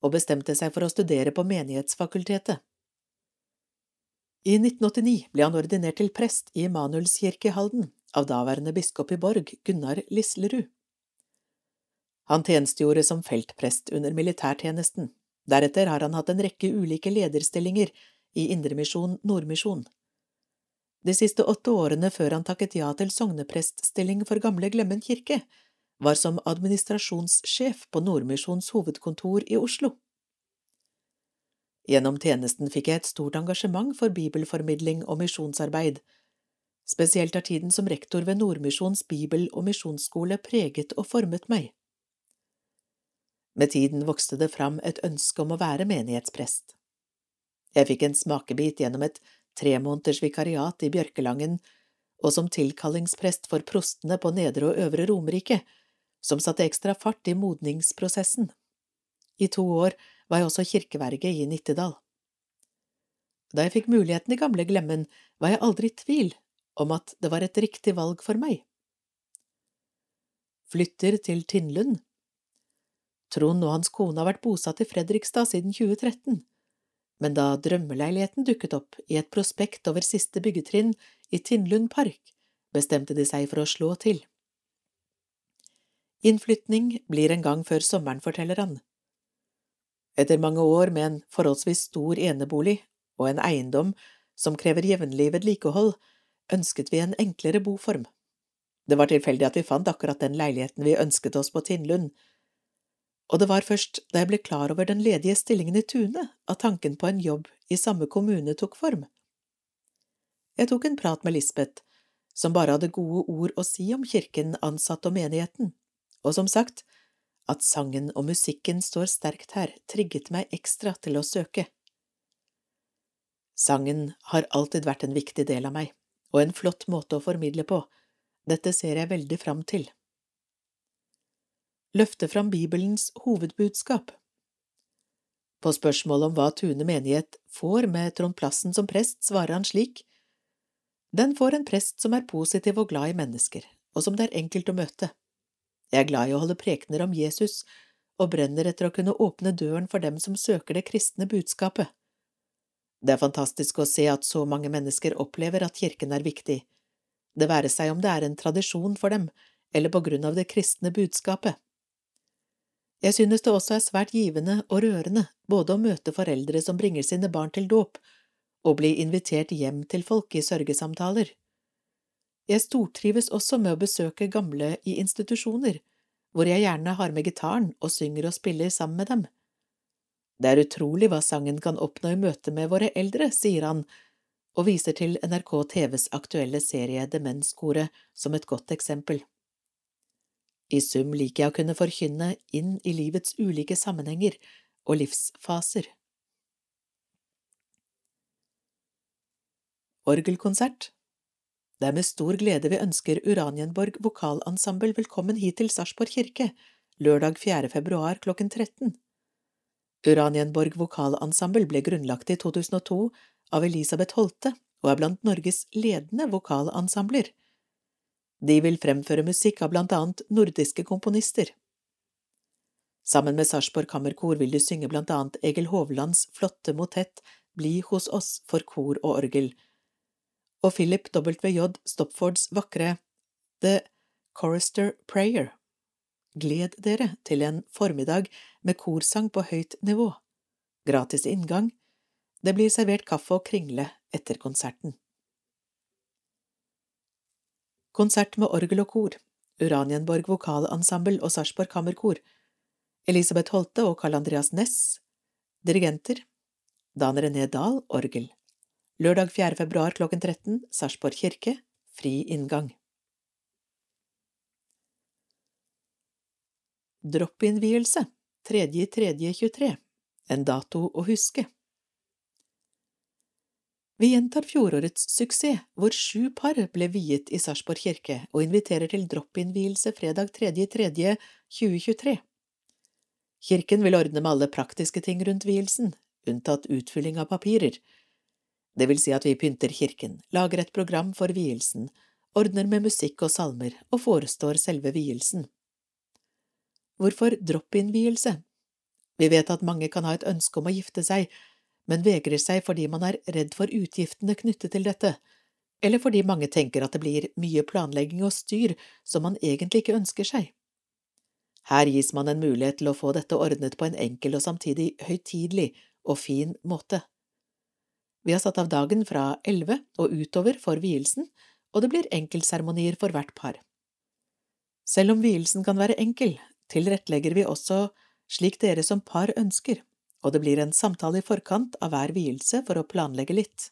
og bestemte seg for å studere på Menighetsfakultetet. I 1989 ble han ordinert til prest i Emanuelskirke i Halden av daværende biskop i Borg, Gunnar Lislerud. Han tjenestegjorde som feltprest under militærtjenesten. Deretter har han hatt en rekke ulike lederstillinger i Indremisjon Nordmisjon. De siste åtte årene før han takket ja til sognepreststilling for Gamle Glemmen kirke, var som administrasjonssjef på Nordmisjons hovedkontor i Oslo. Gjennom tjenesten fikk jeg et stort engasjement for bibelformidling og misjonsarbeid. Spesielt har tiden som rektor ved Nordmisjons bibel- og misjonsskole preget og formet meg. Med tiden vokste det fram et ønske om å være menighetsprest. Jeg fikk en smakebit gjennom et tremåneders vikariat i Bjørkelangen og som tilkallingsprest for prostene på Nedre og Øvre Romerike, som satte ekstra fart i modningsprosessen. I to år var jeg også kirkeverge i Nittedal. Da jeg fikk muligheten i gamle Glemmen, var jeg aldri i tvil om at det var et riktig valg for meg. Flytter til Tinnlund Trond og hans kone har vært bosatt i Fredrikstad siden 2013, men da drømmeleiligheten dukket opp i et prospekt over siste byggetrinn i Tinnlund park, bestemte de seg for å slå til. Innflytning blir en gang før sommeren, forteller han. Etter mange år med en forholdsvis stor enebolig og en eiendom som krever jevnlig vedlikehold, ønsket vi en enklere boform. Det var tilfeldig at vi fant akkurat den leiligheten vi ønsket oss på Tinnlund, og det var først da jeg ble klar over den ledige stillingen i Tune at tanken på en jobb i samme kommune tok form. Jeg tok en prat med Lisbeth, som bare hadde gode ord å si om kirken, ansatte og menigheten, og som sagt, at sangen og musikken står sterkt her, trigget meg ekstra til å søke. Sangen har alltid vært en viktig del av meg, og en flott måte å formidle på, dette ser jeg veldig fram til løfte fram Bibelens hovedbudskap. På spørsmålet om hva Tune menighet får med Trond Plassen som prest, svarer han slik. Den får en prest som er positiv og glad i mennesker, og som det er enkelt å møte. Jeg er glad i å holde prekener om Jesus og brenner etter å kunne åpne døren for dem som søker det kristne budskapet. Det er fantastisk å se at så mange mennesker opplever at kirken er viktig, det være seg om det er en tradisjon for dem eller på grunn av det kristne budskapet. Jeg synes det også er svært givende og rørende både å møte foreldre som bringer sine barn til dåp, og bli invitert hjem til folk i sørgesamtaler. Jeg stortrives også med å besøke gamle i institusjoner, hvor jeg gjerne har med gitaren og synger og spiller sammen med dem. Det er utrolig hva sangen kan oppnå i møte med våre eldre, sier han, og viser til NRK TVs aktuelle serie Demenskoret som et godt eksempel. I sum liker jeg å kunne forkynne inn i livets ulike sammenhenger og livsfaser. Orgelkonsert Det er med stor glede vi ønsker Uranienborg vokalensemble velkommen hit til Sarpsborg kirke, lørdag 4. februar klokken 13. Uranienborg vokalensemble ble grunnlagt i 2002 av Elisabeth Holte og er blant Norges ledende vokalensembler. De vil fremføre musikk av blant annet nordiske komponister. Sammen med Sarpsborg Kammerkor vil de synge blant annet Egil Hovlands flotte motett Bli hos oss for kor og orgel, og Philip W.J. Stopfords vakre The Chorister Prayer. Gled dere til en formiddag med korsang på høyt nivå. Gratis inngang. Det blir servert kaffe og kringle etter konserten. Konsert med orgel og kor, Uranienborg vokalensemble og Sarpsborg Kammerkor, Elisabeth Holte og Karl Andreas Næss, dirigenter, Dan René Dahl, orgel. Lørdag 4. februar klokken 13, Sarpsborg kirke, fri inngang. Drop-innvielse, 3.3.23, en dato å huske. Vi gjentar fjorårets suksess, hvor sju par ble viet i Sarpsborg kirke, og inviterer til drop-innvielse fredag 3.3.2023. Kirken vil ordne med alle praktiske ting rundt vielsen, unntatt utfylling av papirer. Det vil si at vi pynter kirken, lager et program for vielsen, ordner med musikk og salmer og forestår selve vielsen. Hvorfor drop-in-vielse? Vi vet at mange kan ha et ønske om å gifte seg, men vegrer seg fordi man er redd for utgiftene knyttet til dette, eller fordi mange tenker at det blir mye planlegging og styr som man egentlig ikke ønsker seg. Her gis man en mulighet til å få dette ordnet på en enkel og samtidig høytidelig og fin måte. Vi har satt av dagen fra elleve og utover for vielsen, og det blir enkeltseremonier for hvert par. Selv om vielsen kan være enkel, tilrettelegger vi også slik dere som par ønsker og det blir en samtale i forkant av hver vielse for å planlegge litt.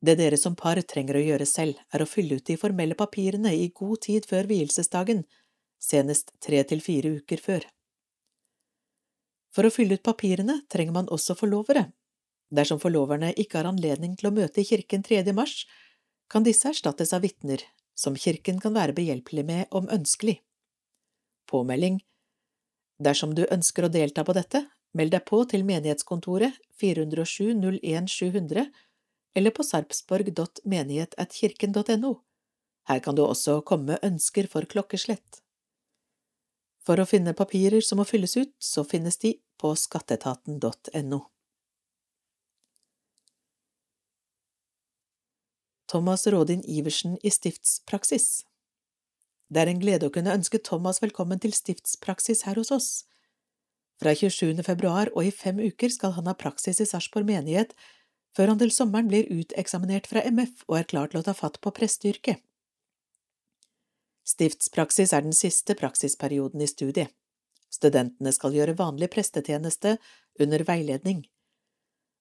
Det dere som par trenger å gjøre selv, er å fylle ut de formelle papirene i god tid før vielsesdagen, senest tre til fire uker før. For å fylle ut papirene trenger man også forlovere. Dersom forloverne ikke har anledning til å møte i kirken 3. mars, kan disse erstattes av vitner, som kirken kan være behjelpelig med om ønskelig. Påmelding Dersom du ønsker å delta på dette, meld deg på til menighetskontoret 407 01 700 eller på sarpsborg.menighet.kirken.no. Her kan du også komme med ønsker for klokkeslett. For å finne papirer som må fylles ut, så finnes de på skatteetaten.no. Thomas Rådin Iversen i stiftspraksis Det er en glede å kunne ønske Thomas velkommen til stiftspraksis her hos oss. Fra 27. februar og i fem uker skal han ha praksis i Sarpsborg menighet før han til sommeren blir uteksaminert fra MF og er klar til å ta fatt på presteyrket. Stiftspraksis er den siste praksisperioden i studiet. Studentene skal gjøre vanlig prestetjeneste under veiledning.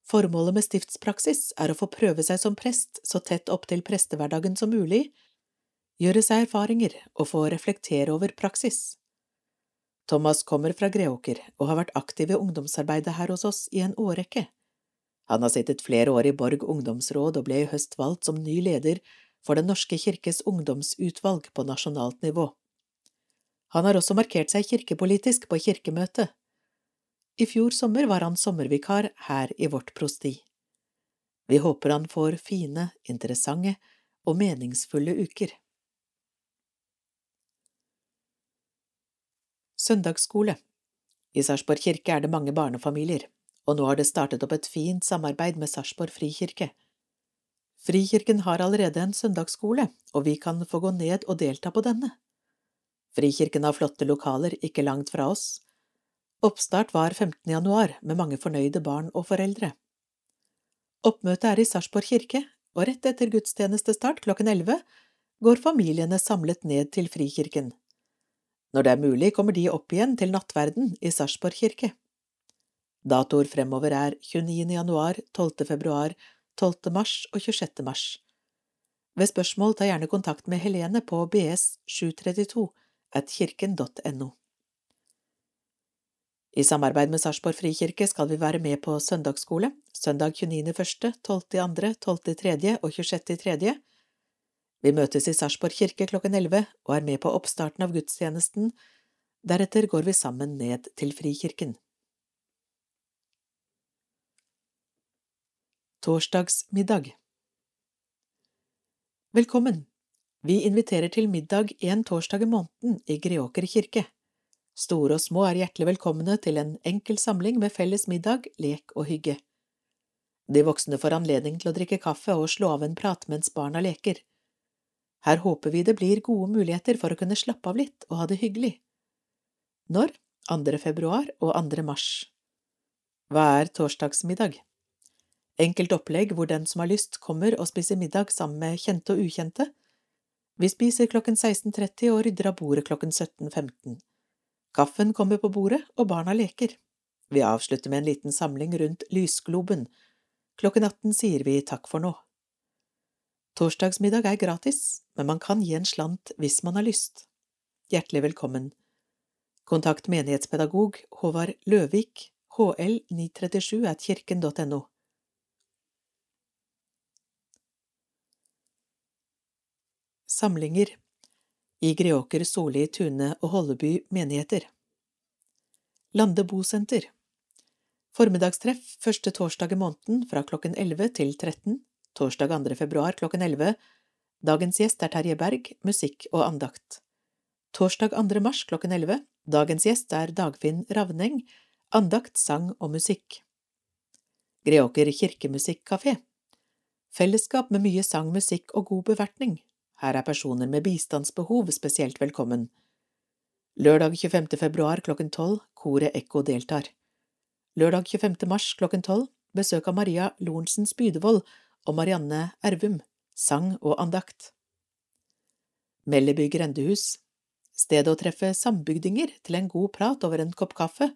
Formålet med stiftspraksis er å få prøve seg som prest så tett opp til prestehverdagen som mulig, gjøre seg erfaringer og få reflektere over praksis. Thomas kommer fra Greåker og har vært aktiv i ungdomsarbeidet her hos oss i en årrekke. Han har sittet flere år i Borg ungdomsråd og ble i høst valgt som ny leder for Den norske kirkes ungdomsutvalg på nasjonalt nivå. Han har også markert seg kirkepolitisk på kirkemøtet. I fjor sommer var han sommervikar her i vårt prosti. Vi håper han får fine, interessante og meningsfulle uker. Søndagsskole I Sarpsborg kirke er det mange barnefamilier og nå har det startet opp et fint samarbeid med Sarpsborg frikirke. Frikirken har allerede en søndagsskole, og vi kan få gå ned og delta på denne. Frikirken har flotte lokaler ikke langt fra oss. Oppstart var 15. januar, med mange fornøyde barn og foreldre. Oppmøtet er i Sarpsborg kirke, og rett etter gudstjenestestart klokken elleve går familiene samlet ned til Frikirken. Når det er mulig, kommer de opp igjen til nattverden i Sarpsborg kirke. Datoer fremover er 29. januar, 12. februar, 12. mars og 26. mars. Ved spørsmål ta gjerne kontakt med Helene på bs732 at kirken.no. I samarbeid med Sarpsborg frikirke skal vi være med på søndagsskole, søndag 29.1., 12.2., 12.3. og 26.3. Vi møtes i Sarpsborg kirke klokken 11 og er med på oppstarten av gudstjenesten, deretter går vi sammen ned til Frikirken. Torsdagsmiddag Velkommen! Vi inviterer til middag en torsdag i måneden i Greåker kirke. Store og små er hjertelig velkomne til en enkel samling med felles middag, lek og hygge. De voksne får anledning til å drikke kaffe og slå av en prat mens barna leker. Her håper vi det blir gode muligheter for å kunne slappe av litt og ha det hyggelig. Når? 2. februar og 2. mars. Hva er torsdagsmiddag? Enkelt opplegg hvor den som har lyst, kommer og spiser middag sammen med kjente og ukjente. Vi spiser klokken 16.30 og rydder av bordet klokken 17.15. Kaffen kommer på bordet, og barna leker. Vi avslutter med en liten samling rundt lysgloben. Klokken 18 sier vi takk for nå. Torsdagsmiddag er gratis, men man kan gi en slant hvis man har lyst. Hjertelig velkommen. Kontakt menighetspedagog Håvard Løvik, hl 937 at kirken.no. samlinger i Greåker, Soli, Tune og Holleby menigheter. Lande bosenter Formiddagstreff første torsdag i måneden fra klokken 11 til 13, torsdag 2. februar klokken 11. Dagens gjest er Terje Berg, musikk og andakt. Torsdag 2. mars klokken 11. Dagens gjest er Dagfinn Ravneng, andakt, sang og musikk. Greåker kirkemusikkafé Fellesskap med mye sang, musikk og god bevertning. Her er personer med bistandsbehov spesielt velkommen. Lørdag 25. februar klokken tolv, koret Ekko deltar. Lørdag 25. mars klokken tolv, besøk av Maria Lorentzen Spydevold og Marianne Ervum, sang og andakt. Melleby grendehus, stedet å treffe sambygdinger til en god prat over en kopp kaffe,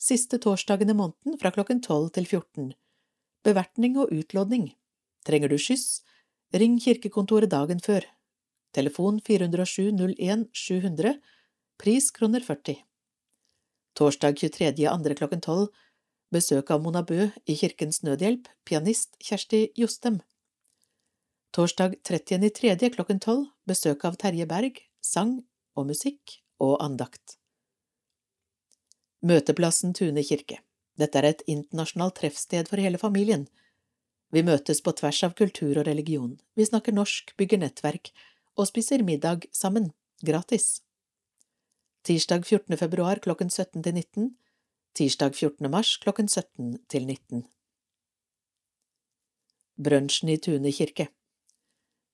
siste torsdagen i måneden fra klokken tolv til 14. Bevertning og utlodning. Trenger du skyss, ring kirkekontoret dagen før telefon 407 01 700, pris kroner 40. Torsdag 23. andre klokken tolv besøk av Mona Bø i Kirkens Nødhjelp, pianist Kjersti Jostem. Torsdag 30. tredje klokken tolv besøk av Terje Berg, sang og musikk og andakt. Møteplassen Tune kirke. Dette er et internasjonalt treffsted for hele familien. Vi møtes på tvers av kultur og religion, vi snakker norsk, bygger nettverk og spiser middag sammen, gratis. Tirsdag 14. februar klokken 17 til 19, tirsdag 14. mars klokken 17 til 19. Brunsjen i Tune kirke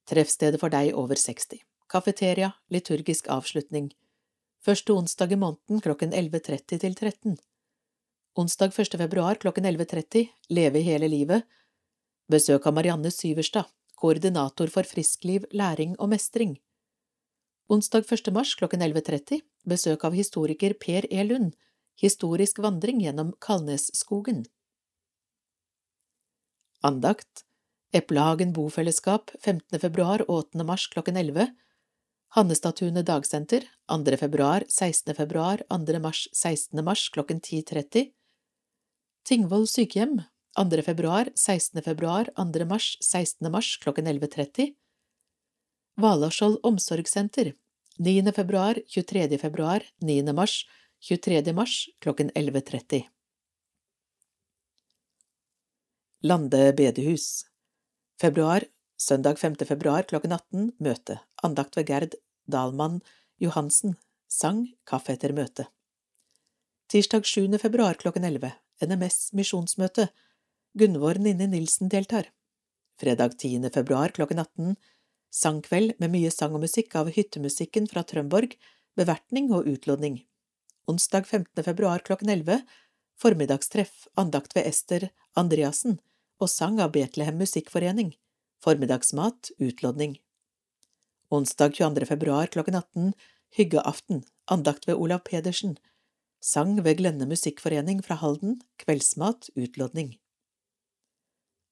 Treffstedet for deg over 60. Kafeteria, liturgisk avslutning. Første onsdag i måneden klokken 11.30 til 13. Onsdag 1. februar klokken 11.30 Leve hele livet. Besøk av Marianne Syverstad, koordinator for friskliv, læring og mestring. Onsdag 1. mars klokken 11.30 besøk av historiker Per E. Lund, historisk vandring gjennom Kalnesskogen. Andakt Eplehagen bofellesskap 15. februar og 8. mars klokken 11 Hannestatuene dagsenter 2. februar, 16. februar, 2. mars, 16. mars klokken 10.30 Tingvoll sykehjem 2. februar, 16. februar, 2. mars, 16. mars klokken 11.30 Valaskjold omsorgssenter 9. februar, 23. februar, 9. mars, 23. mars klokken 11.30 Lande bedehus Februar Søndag 5. februar klokken 18 Møte Andakt ved Gerd Dalmann Johansen Sang Kaffe etter møte Tirsdag 7. februar klokken 11 NMS misjonsmøte Gunvor Ninni Nilsen deltar Fredag 10. februar klokken 18 Sangkveld med mye sang og musikk av hyttemusikken fra Trømborg, bevertning og utlodning. Onsdag 15. februar klokken 11 Formiddagstreff, andakt ved Ester Andreassen og sang av Betlehem Musikkforening. Formiddagsmat, utlodning. Onsdag 22. februar klokken 18 Hyggeaften, andakt ved Olav Pedersen. Sang ved Glenne Musikkforening fra Halden, kveldsmat, utlodning.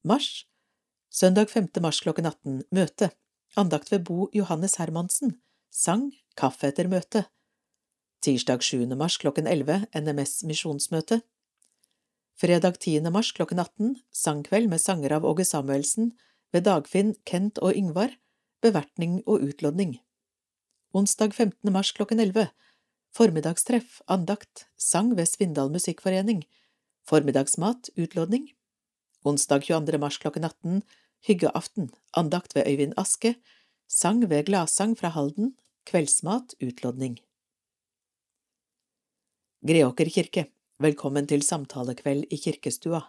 Mars Søndag 5. mars klokken 18 Møte Andakt ved Bo Johannes Hermansen. Sang, kaffe etter møte. Tirsdag 7. mars klokken 11 NMS misjonsmøte. Fredag 10. mars klokken 18 sangkveld med sanger av Åge Samuelsen ved Dagfinn, Kent og Yngvar, bevertning og utlodning. Onsdag 15. mars klokken 11 Formiddagstreff, andakt, sang ved Svindal Musikkforening, formiddagsmat, utlodning. Onsdag 22. mars klokken 18 Hyggeaften, andakt ved Øyvind Aske, sang ved Gladsang fra Halden, kveldsmat, utlodning. Greåker kirke, velkommen til samtalekveld i kirkestua.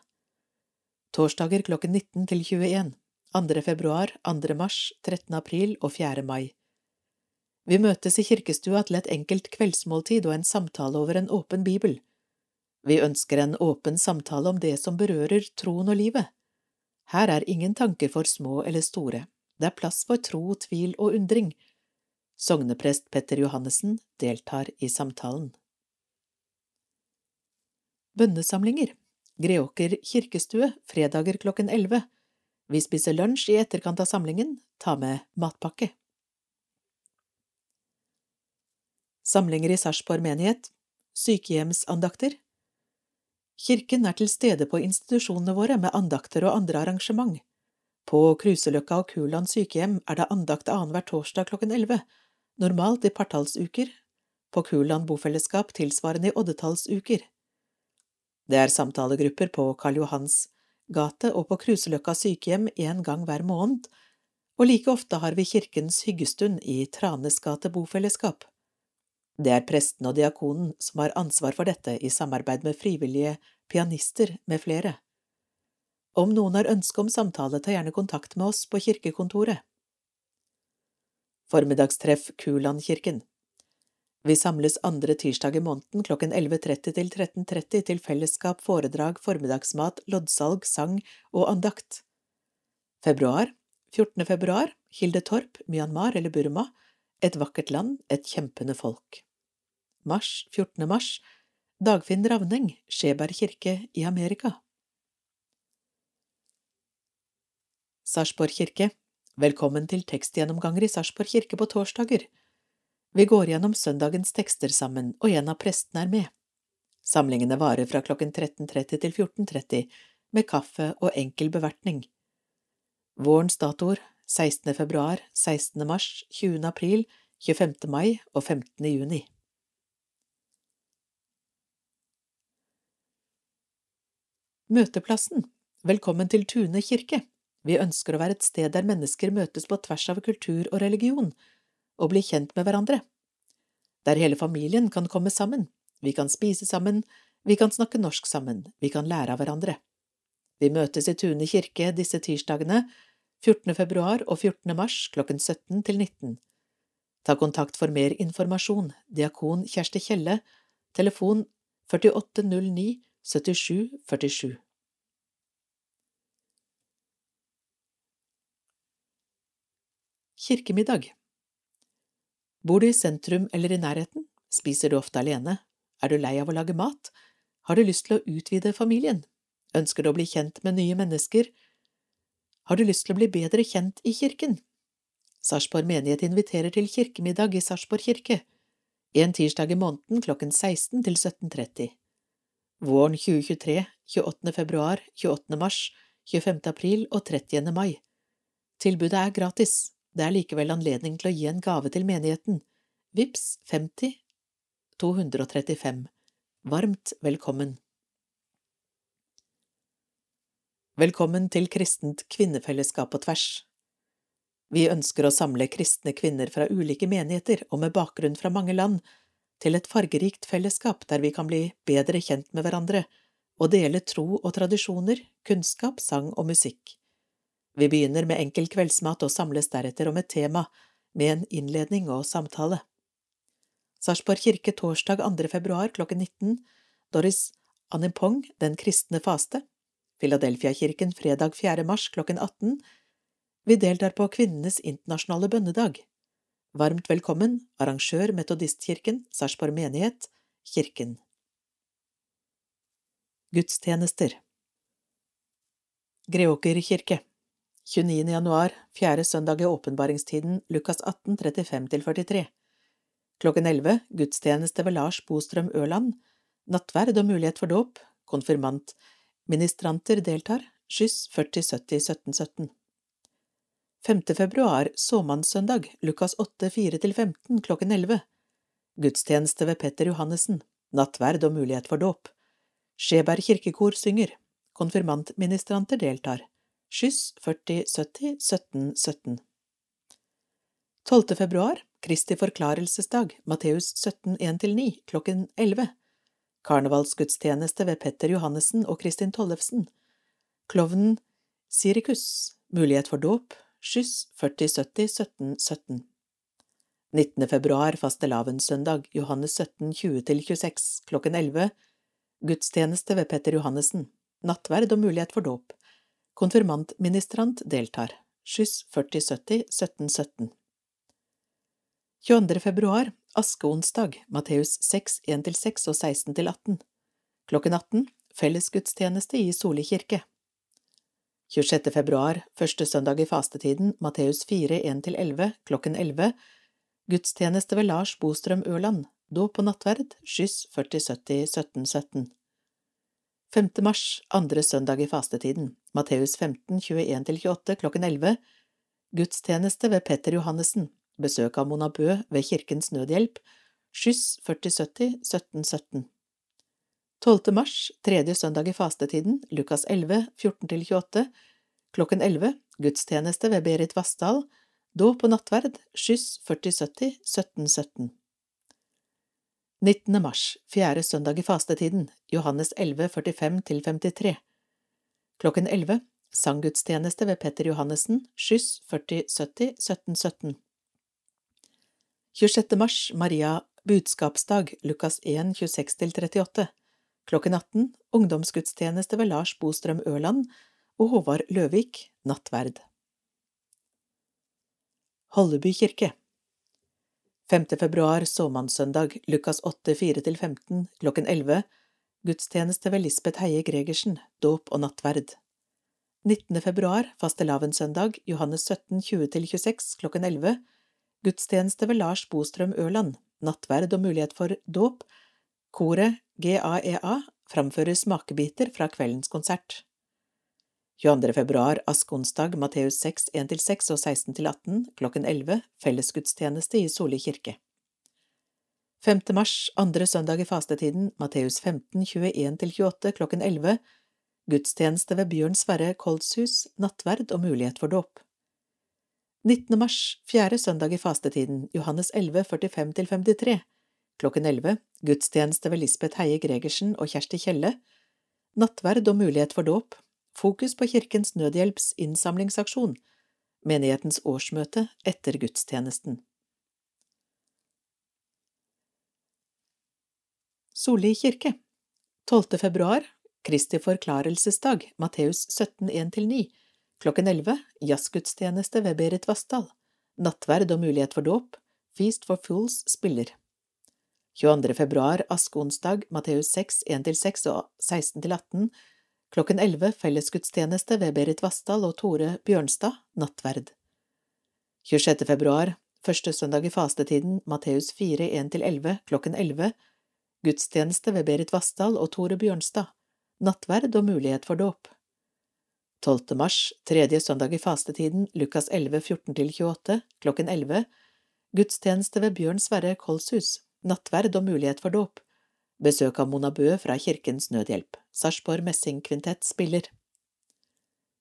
Torsdager klokken 19 til 21, 2. februar, 2. mars, 13. april og 4. mai. Vi møtes i kirkestua til et enkelt kveldsmåltid og en samtale over en åpen bibel. Vi ønsker en åpen samtale om det som berører troen og livet. Her er ingen tanker for små eller store, det er plass for tro, tvil og undring. Sogneprest Petter Johannessen deltar i samtalen. Bønnesamlinger Greåker kirkestue, fredager klokken elleve. Vi spiser lunsj i etterkant av samlingen, ta med matpakke. Samlinger i Sarpsborg menighet Sykehjemsandakter Kirken er til stede på institusjonene våre med andakter og andre arrangement. På Kruseløkka og Kuland sykehjem er det andakt annenhver torsdag klokken elleve, normalt i partallsuker, på Kuland bofellesskap tilsvarende i oddetallsuker. Det er samtalegrupper på Karl Johans gate og på Kruseløkka sykehjem en gang hver måned, og like ofte har vi kirkens hyggestund i Tranes gate bofellesskap. Det er presten og diakonen som har ansvar for dette i samarbeid med frivillige, pianister med flere. Om noen har ønske om samtale, ta gjerne kontakt med oss på kirkekontoret. Formiddagstreff Kulandkirken Vi samles andre tirsdag i måneden klokken 11.30 til 13.30 til fellesskap, foredrag, formiddagsmat, loddsalg, sang og andakt. Februar 14. februar Hilde Torp, Myanmar eller Burma Et vakkert land, et kjempende folk mars, 14. mars, Dagfinn Ravneng, Skjeberg kirke i Amerika. Sarpsborg kirke Velkommen til tekstgjennomganger i Sarpsborg kirke på torsdager. Vi går gjennom søndagens tekster sammen, og en av prestene er med. Samlingene varer fra klokken 13.30 til 14.30 med kaffe og enkel bevertning. Vårens datoer 16. februar, 16. mars, 20. april, 25. mai og 15. juni. Møteplassen Velkommen til Tune kirke. Vi ønsker å være et sted der mennesker møtes på tvers av kultur og religion, og blir kjent med hverandre. Der hele familien kan komme sammen, vi kan spise sammen, vi kan snakke norsk sammen, vi kan lære av hverandre. Vi møtes i Tune kirke disse tirsdagene, 14. februar og 14. mars klokken 17 til 19. Ta kontakt for mer informasjon, diakon Kjersti Kjelle, telefon 4809 77 47. Kirkemiddag Bor du i sentrum eller i nærheten? Spiser du ofte alene? Er du lei av å lage mat? Har du lyst til å utvide familien? Ønsker du å bli kjent med nye mennesker? Har du lyst til å bli bedre kjent i kirken? Sarpsborg menighet inviterer til kirkemiddag i Sarpsborg kirke, en tirsdag i måneden klokken 16 til 17.30. Våren 2023, 28. februar, 28. mars, 25. april og 30. mai. Tilbudet er gratis, det er likevel anledning til å gi en gave til menigheten. Vips 50 235 Varmt velkommen Velkommen til Kristent kvinnefellesskap på tvers. Vi ønsker å samle kristne kvinner fra ulike menigheter og med bakgrunn fra mange land til et fargerikt fellesskap der vi kan bli bedre kjent med hverandre og dele tro og tradisjoner, kunnskap, sang og musikk. Vi begynner med enkel kveldsmat og samles deretter om et tema, med en innledning og samtale. Sarpsborg kirke torsdag 2. februar klokken 19, Doris Animpong, Den kristne faste, Filadelfiakirken fredag 4. mars klokken 18. Vi deltar på Kvinnenes internasjonale bønnedag. Varmt velkommen, arrangør Metodistkirken, Sarpsborg menighet, Kirken. Gudstjenester Greåker kirke 29. januar, fjerde søndag i åpenbaringstiden, Lukas 18, 35–43 Klokken 11 gudstjeneste ved Lars Bostrøm Ørland, nattverd og mulighet for dåp, konfirmant, ministranter deltar, skyss 40 70 1717 17. 5. februar, såmannssøndag, Lukas 8, 4–15 klokken 11. Gudstjeneste ved Petter Johannessen, nattverd og mulighet for dåp. Skjeberg kirkekor synger, konfirmantministranter deltar, skyss 40 70 17 17. 12. februar, Kristi forklarelsesdag, Matteus 17, 1–9, klokken 11. Karnevalsgudstjeneste ved Petter Johannessen og Kristin Tollefsen. Klovnen Sirikus. Mulighet for dåp. Skyss 4070 1717. 19. februar, fastelavnssøndag, Johannes 17, 20–26, klokken 11. Gudstjeneste ved Petter Johannessen. Nattverd og mulighet for dåp. Konfirmantministrant deltar. Skyss 4070 1717. 22. februar, askeonsdag, Matteus 6, 1–6 og 16–18 Klokken 18, fellesgudstjeneste i Soli kirke 26. februar, første søndag i fastetiden, Matteus 4, 1–11, klokken 11 Gudstjeneste ved Lars Bostrøm Ørland, dåp og nattverd, skyss 4070 1717 5. mars, andre søndag i fastetiden, Matteus 15, 21–28, klokken 11 Gudstjeneste ved Petter Johannessen, besøk av Mona Bø ved Kirkens Nødhjelp, skyss 4070 1717. 12. mars, tredje søndag i fastetiden, Lukas 11, 14–28, klokken 11, gudstjeneste ved Berit Vassdal, dåp og nattverd, skyss 4070 1717. 19. mars, fjerde søndag i fastetiden, Johannes 11, 45–53, klokken 11, sanggudstjeneste ved Petter Johannessen, skyss 4070 1717. 26. mars, Maria budskapsdag, Lukas 1, 26–38 Klokken 18, ungdomsgudstjeneste ved Lars Bostrøm Ørland og Håvard Løvik, nattverd. Holleby kirke 5. februar, såmannssøndag, Lukas 8, 4–15, klokken 11 Gudstjeneste ved Lisbeth Heie Gregersen, dåp og nattverd. 19. februar, fastelavnssøndag, Johannes 17, 20–26, klokken 11 Gudstjeneste ved Lars Bostrøm Ørland, nattverd og mulighet for dåp, koret GAEA, framfører smakebiter fra kveldens konsert. 22. februar, askonsdag, Matteus 6, 1–6 og 16–18, klokken 11, fellesgudstjeneste i Soli kirke. 5. mars, andre søndag i fastetiden, Matteus 15, 21–28, klokken 11, gudstjeneste ved Bjørn Sverre Koldshus, nattverd og mulighet for dåp. 19. mars, fjerde søndag i fastetiden, Johannes 11, 45–53, klokken 11, gudstjeneste ved Lisbeth Heie Gregersen og Kjersti Kjelle, nattverd og mulighet for dåp, fokus på Kirkens Nødhjelps innsamlingsaksjon, menighetens årsmøte etter gudstjenesten. Solli kirke. 12. februar Kristi forklarelsesdag, Matteus 17, 1–9, klokken 11, jazzgudstjeneste ved Berit Vassdal, nattverd og mulighet for dåp, Feast for Fools spiller. 22. februar, askeonsdag, Matteus 6, 1–6 og 16–18, klokken 11, fellesgudstjeneste ved Berit Vassdal og Tore Bjørnstad, nattverd. 26. februar, første søndag i fastetiden, Matteus 4, 1–11, klokken 11, gudstjeneste ved Berit Vassdal og Tore Bjørnstad, nattverd og mulighet for dåp. 12. mars, tredje søndag i fastetiden, Lukas 11, 14–28, klokken 11, gudstjeneste ved Bjørn Sverre Kolshus, nattverd og mulighet for dåp. Besøk av Mona Bø fra Kirkens Nødhjelp. Sarpsborg Messingkvintett spiller.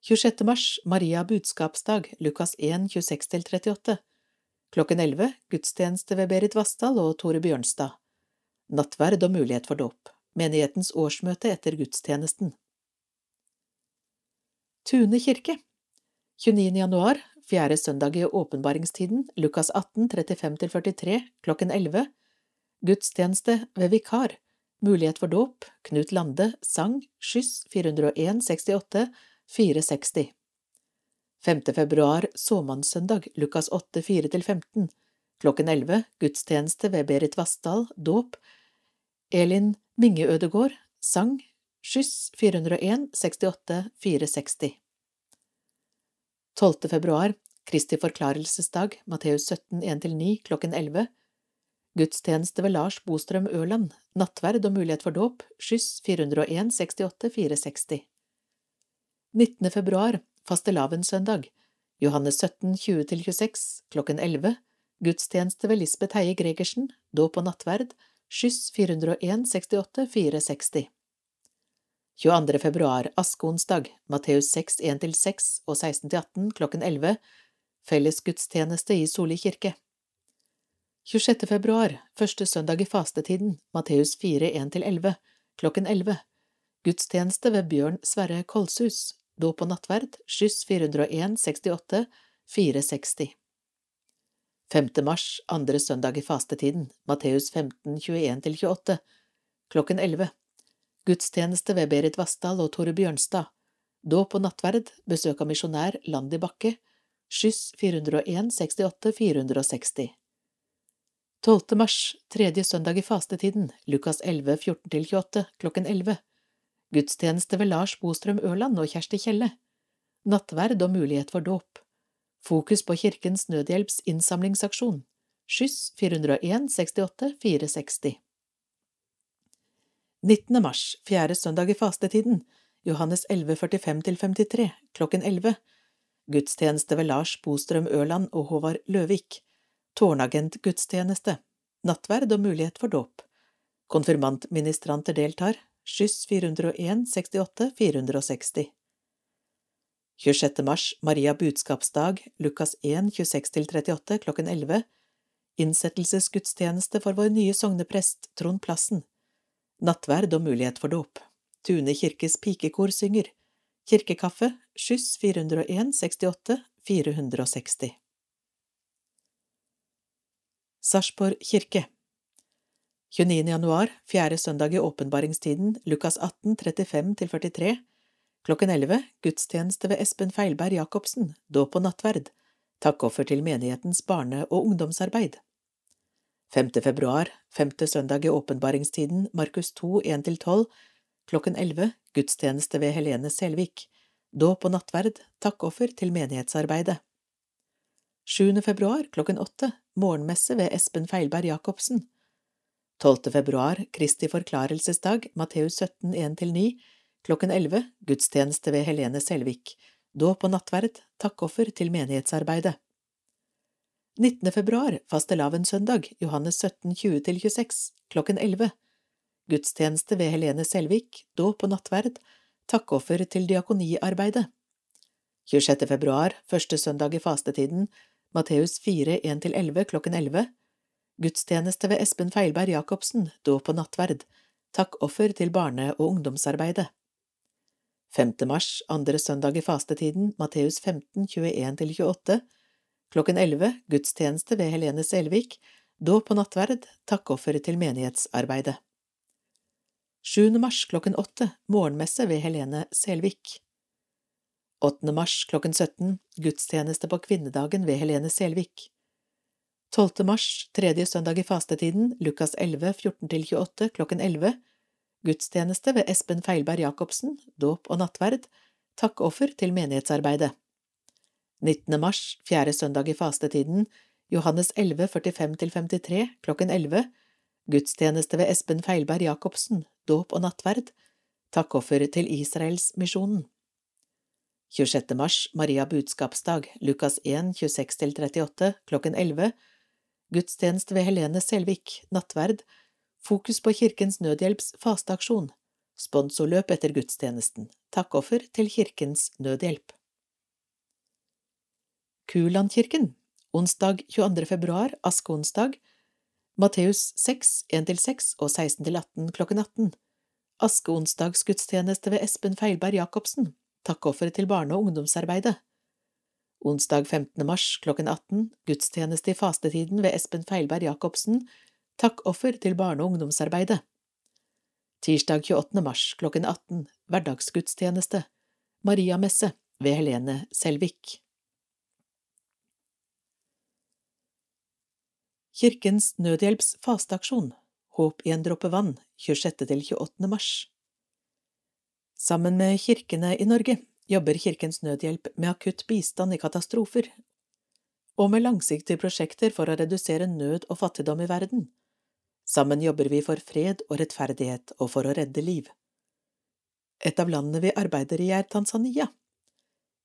26. mars, Maria budskapsdag, Lukas 1, 26–38. Klokken 11, gudstjeneste ved Berit Vassdal og Tore Bjørnstad. Nattverd og mulighet for dåp. Menighetens årsmøte etter gudstjenesten. Tune kirke 29. januar, fjerde søndag i åpenbaringstiden, Lukas 18, 35–43, klokken 11. Gudstjeneste ved vikar. Mulighet for dåp. Knut Lande. Sang. Skyss 401 68 460. 5. februar, såmannssøndag, Lukas 8, 4–15. Klokken 11. Gudstjeneste ved Berit Vassdal. Dåp. Elin Minge Ødegård. Sang. Skyss 401 68 460. 12. februar, Kristi forklarelsesdag, Matteus 17, 1–9, klokken 11. Gudstjeneste ved Lars Bostrøm Ørland, nattverd og mulighet for dåp, skyss 401 68 460. 19. februar, fastelavnssøndag, Johannes 17, 20–26, klokken 11. Gudstjeneste ved Lisbeth Heie Gregersen, dåp og nattverd, skyss 401 68 460. 22. februar, askeonsdag, Matteus 6, 1–6 og 16–18, klokken 11, felles gudstjeneste i Soli kirke. 26. februar, første søndag i fastetiden, Matteus 4, 1–11, klokken 11, gudstjeneste ved Bjørn Sverre Kolshus, dåp og nattverd, skyss 401 68 460. 5. mars, andre søndag i fastetiden, Matteus 15, 21–28, klokken 11, gudstjeneste ved Berit Vassdal og Tore Bjørnstad, dåp og nattverd, besøk av misjonær Landi Bakke, skyss 401 68 460. 12. mars, tredje søndag i fastetiden, Lukas 11, 14–28, klokken 11. Gudstjeneste ved Lars Bostrøm Ørland og Kjersti Kjelle. Nattverd og mulighet for dåp. Fokus på Kirkens Nødhjelps innsamlingsaksjon. Skyss 401 68 460. 19. mars, fjerde søndag i fastetiden, Johannes 11, 45–53, klokken 11. Gudstjeneste ved Lars Bostrøm Ørland og Håvard Løvik. Tårnagentgudstjeneste. Nattverd og mulighet for dåp. Konfirmantministranter deltar. Skyss 401 68 460. 26. mars, Maria budskapsdag, Lukas 1, 26–38, klokken 11. Innsettelsesgudstjeneste for vår nye sogneprest, Trond Plassen nattverd og mulighet for dåp. Tune kirkes pikekor synger. Kirkekaffe, skyss 401 68 460. Sarpsborg kirke 29. januar, fjerde søndag i åpenbaringstiden, Lukas 18, 35–43, klokken 11, gudstjeneste ved Espen Feilberg Jacobsen, dåp og nattverd, takkoffer til menighetens barne- og ungdomsarbeid. 5. februar, femte søndag i åpenbaringstiden, Markus 2, 1–12, klokken 11, gudstjeneste ved Helene Selvik, dåp og nattverd, takkoffer til menighetsarbeidet. 7. februar klokken 8, morgenmesse ved Espen Feilberg Jacobsen. 12. februar, Kristi forklarelsesdag, Matteus 17, 1–9, klokken 11, gudstjeneste ved Helene Selvik, dåp og nattverd, takkoffer til menighetsarbeidet. 19. februar, fastelavnssøndag, Johannes 17, 20–26, klokken 11, gudstjeneste ved Helene Selvik, dåp og nattverd, takkoffer til diakoniarbeidet. 26. februar, første søndag i fastetiden, Matteus 4, 1–11, klokken 11, gudstjeneste ved Espen Feilberg Jacobsen, dåp og nattverd, takkoffer til barne- og ungdomsarbeidet. 5. mars, andre søndag i fastetiden, Matteus 15, 21–28, klokken 11, gudstjeneste ved Helene Selvik, dåp og nattverd, takkoffer til menighetsarbeidet. 7. mars klokken 8, morgenmesse ved Helene Selvik. 8. mars klokken 17, gudstjeneste på kvinnedagen ved Helene Selvik. 12. mars, tredje søndag i fastetiden, Lukas 11, 14–28, klokken 11, gudstjeneste ved Espen Feilberg Jacobsen, dåp og nattverd, takkoffer til menighetsarbeidet. 19. mars, fjerde søndag i fastetiden, Johannes 11, 45–53, klokken 11, gudstjeneste ved Espen Feilberg Jacobsen, dåp og nattverd, takkoffer til Israelsmisjonen. 26. mars, Maria budskapsdag, Lukas 1, 26–38, klokken 11, gudstjeneste ved Helene Selvik, nattverd, fokus på Kirkens Nødhjelps fasteaksjon, sponsorløp etter gudstjenesten, takkoffer til Kirkens Nødhjelp. Kulandkirken, onsdag 22. februar, askeonsdag, Matteus 6, 1–6 og 16–18 klokken 18, askeonsdagsgudstjeneste ved Espen Feilberg Jacobsen, takkoffer til barne- og ungdomsarbeidet. Onsdag 15. mars klokken 18, gudstjeneste i fastetiden ved Espen Feilberg Jacobsen, takkoffer til barne- og ungdomsarbeidet. Tirsdag 28. mars klokken 18, hverdagsgudstjeneste, Mariamesse ved Helene Selvik. Kirkens Nødhjelps fasteaksjon, Håp i en dråpe vann, 26. til 28. mars. Sammen med kirkene i Norge jobber Kirkens Nødhjelp med akutt bistand i katastrofer og med langsiktige prosjekter for å redusere nød og fattigdom i verden. Sammen jobber vi for fred og rettferdighet og for å redde liv. Et av landene vi arbeider i, er Tanzania.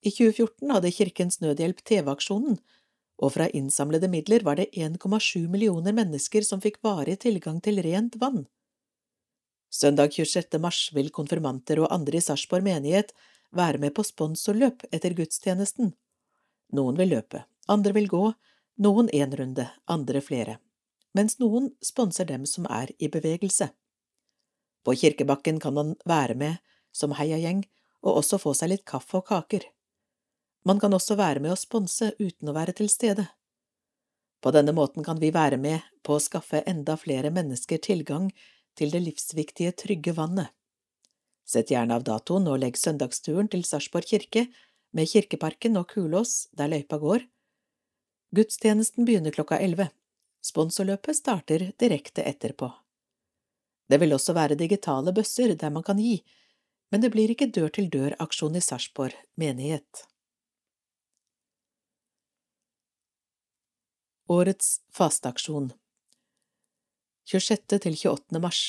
I 2014 hadde Kirkens Nødhjelp TV-aksjonen, og fra innsamlede midler var det 1,7 millioner mennesker som fikk varig tilgang til rent vann. Søndag 26. mars vil konfirmanter og andre i Sarpsborg menighet være med på sponsorløp etter gudstjenesten. Noen vil løpe, andre vil gå, noen én runde, andre flere, mens noen sponser dem som er i bevegelse. På kirkebakken kan man være med som heiagjeng og også få seg litt kaffe og kaker. Man kan også være med å sponse uten å være til stede. På denne måten kan vi være med på å skaffe enda flere mennesker tilgang til det livsviktige, trygge vannet. Sett gjerne av datoen og legg søndagsturen til Sarpsborg kirke med Kirkeparken og Kulås der løypa går. Gudstjenesten begynner klokka elleve. Sponsorløpet starter direkte etterpå. Det vil også være digitale bøsser der man kan gi, men det blir ikke dør-til-dør-aksjon i Sarpsborg menighet. Årets fasteaksjon 26. til 28. mars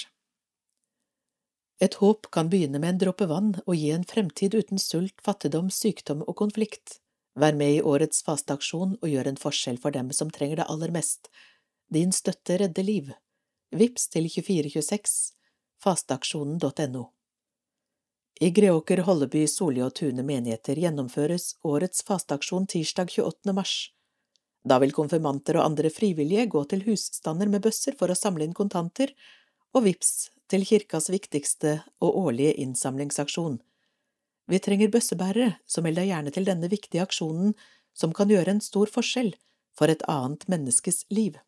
et håp kan begynne med en dråpe vann og gi en fremtid uten sult, fattigdom, sykdom og konflikt. Vær med i årets fasteaksjon og gjør en forskjell for dem som trenger det aller mest. Din støtte redder liv. Vips til 2426 fasteaksjonen.no I Greåker, Holleby, Solli og Tune menigheter gjennomføres årets fasteaksjon tirsdag 28. mars. Da vil konfirmanter og andre frivillige gå til husstander med bøsser for å samle inn kontanter, og vips til kirkas viktigste og årlige innsamlingsaksjon. Vi trenger bøssebærere, så meld deg gjerne til denne viktige aksjonen som kan gjøre en stor forskjell for et annet menneskes liv.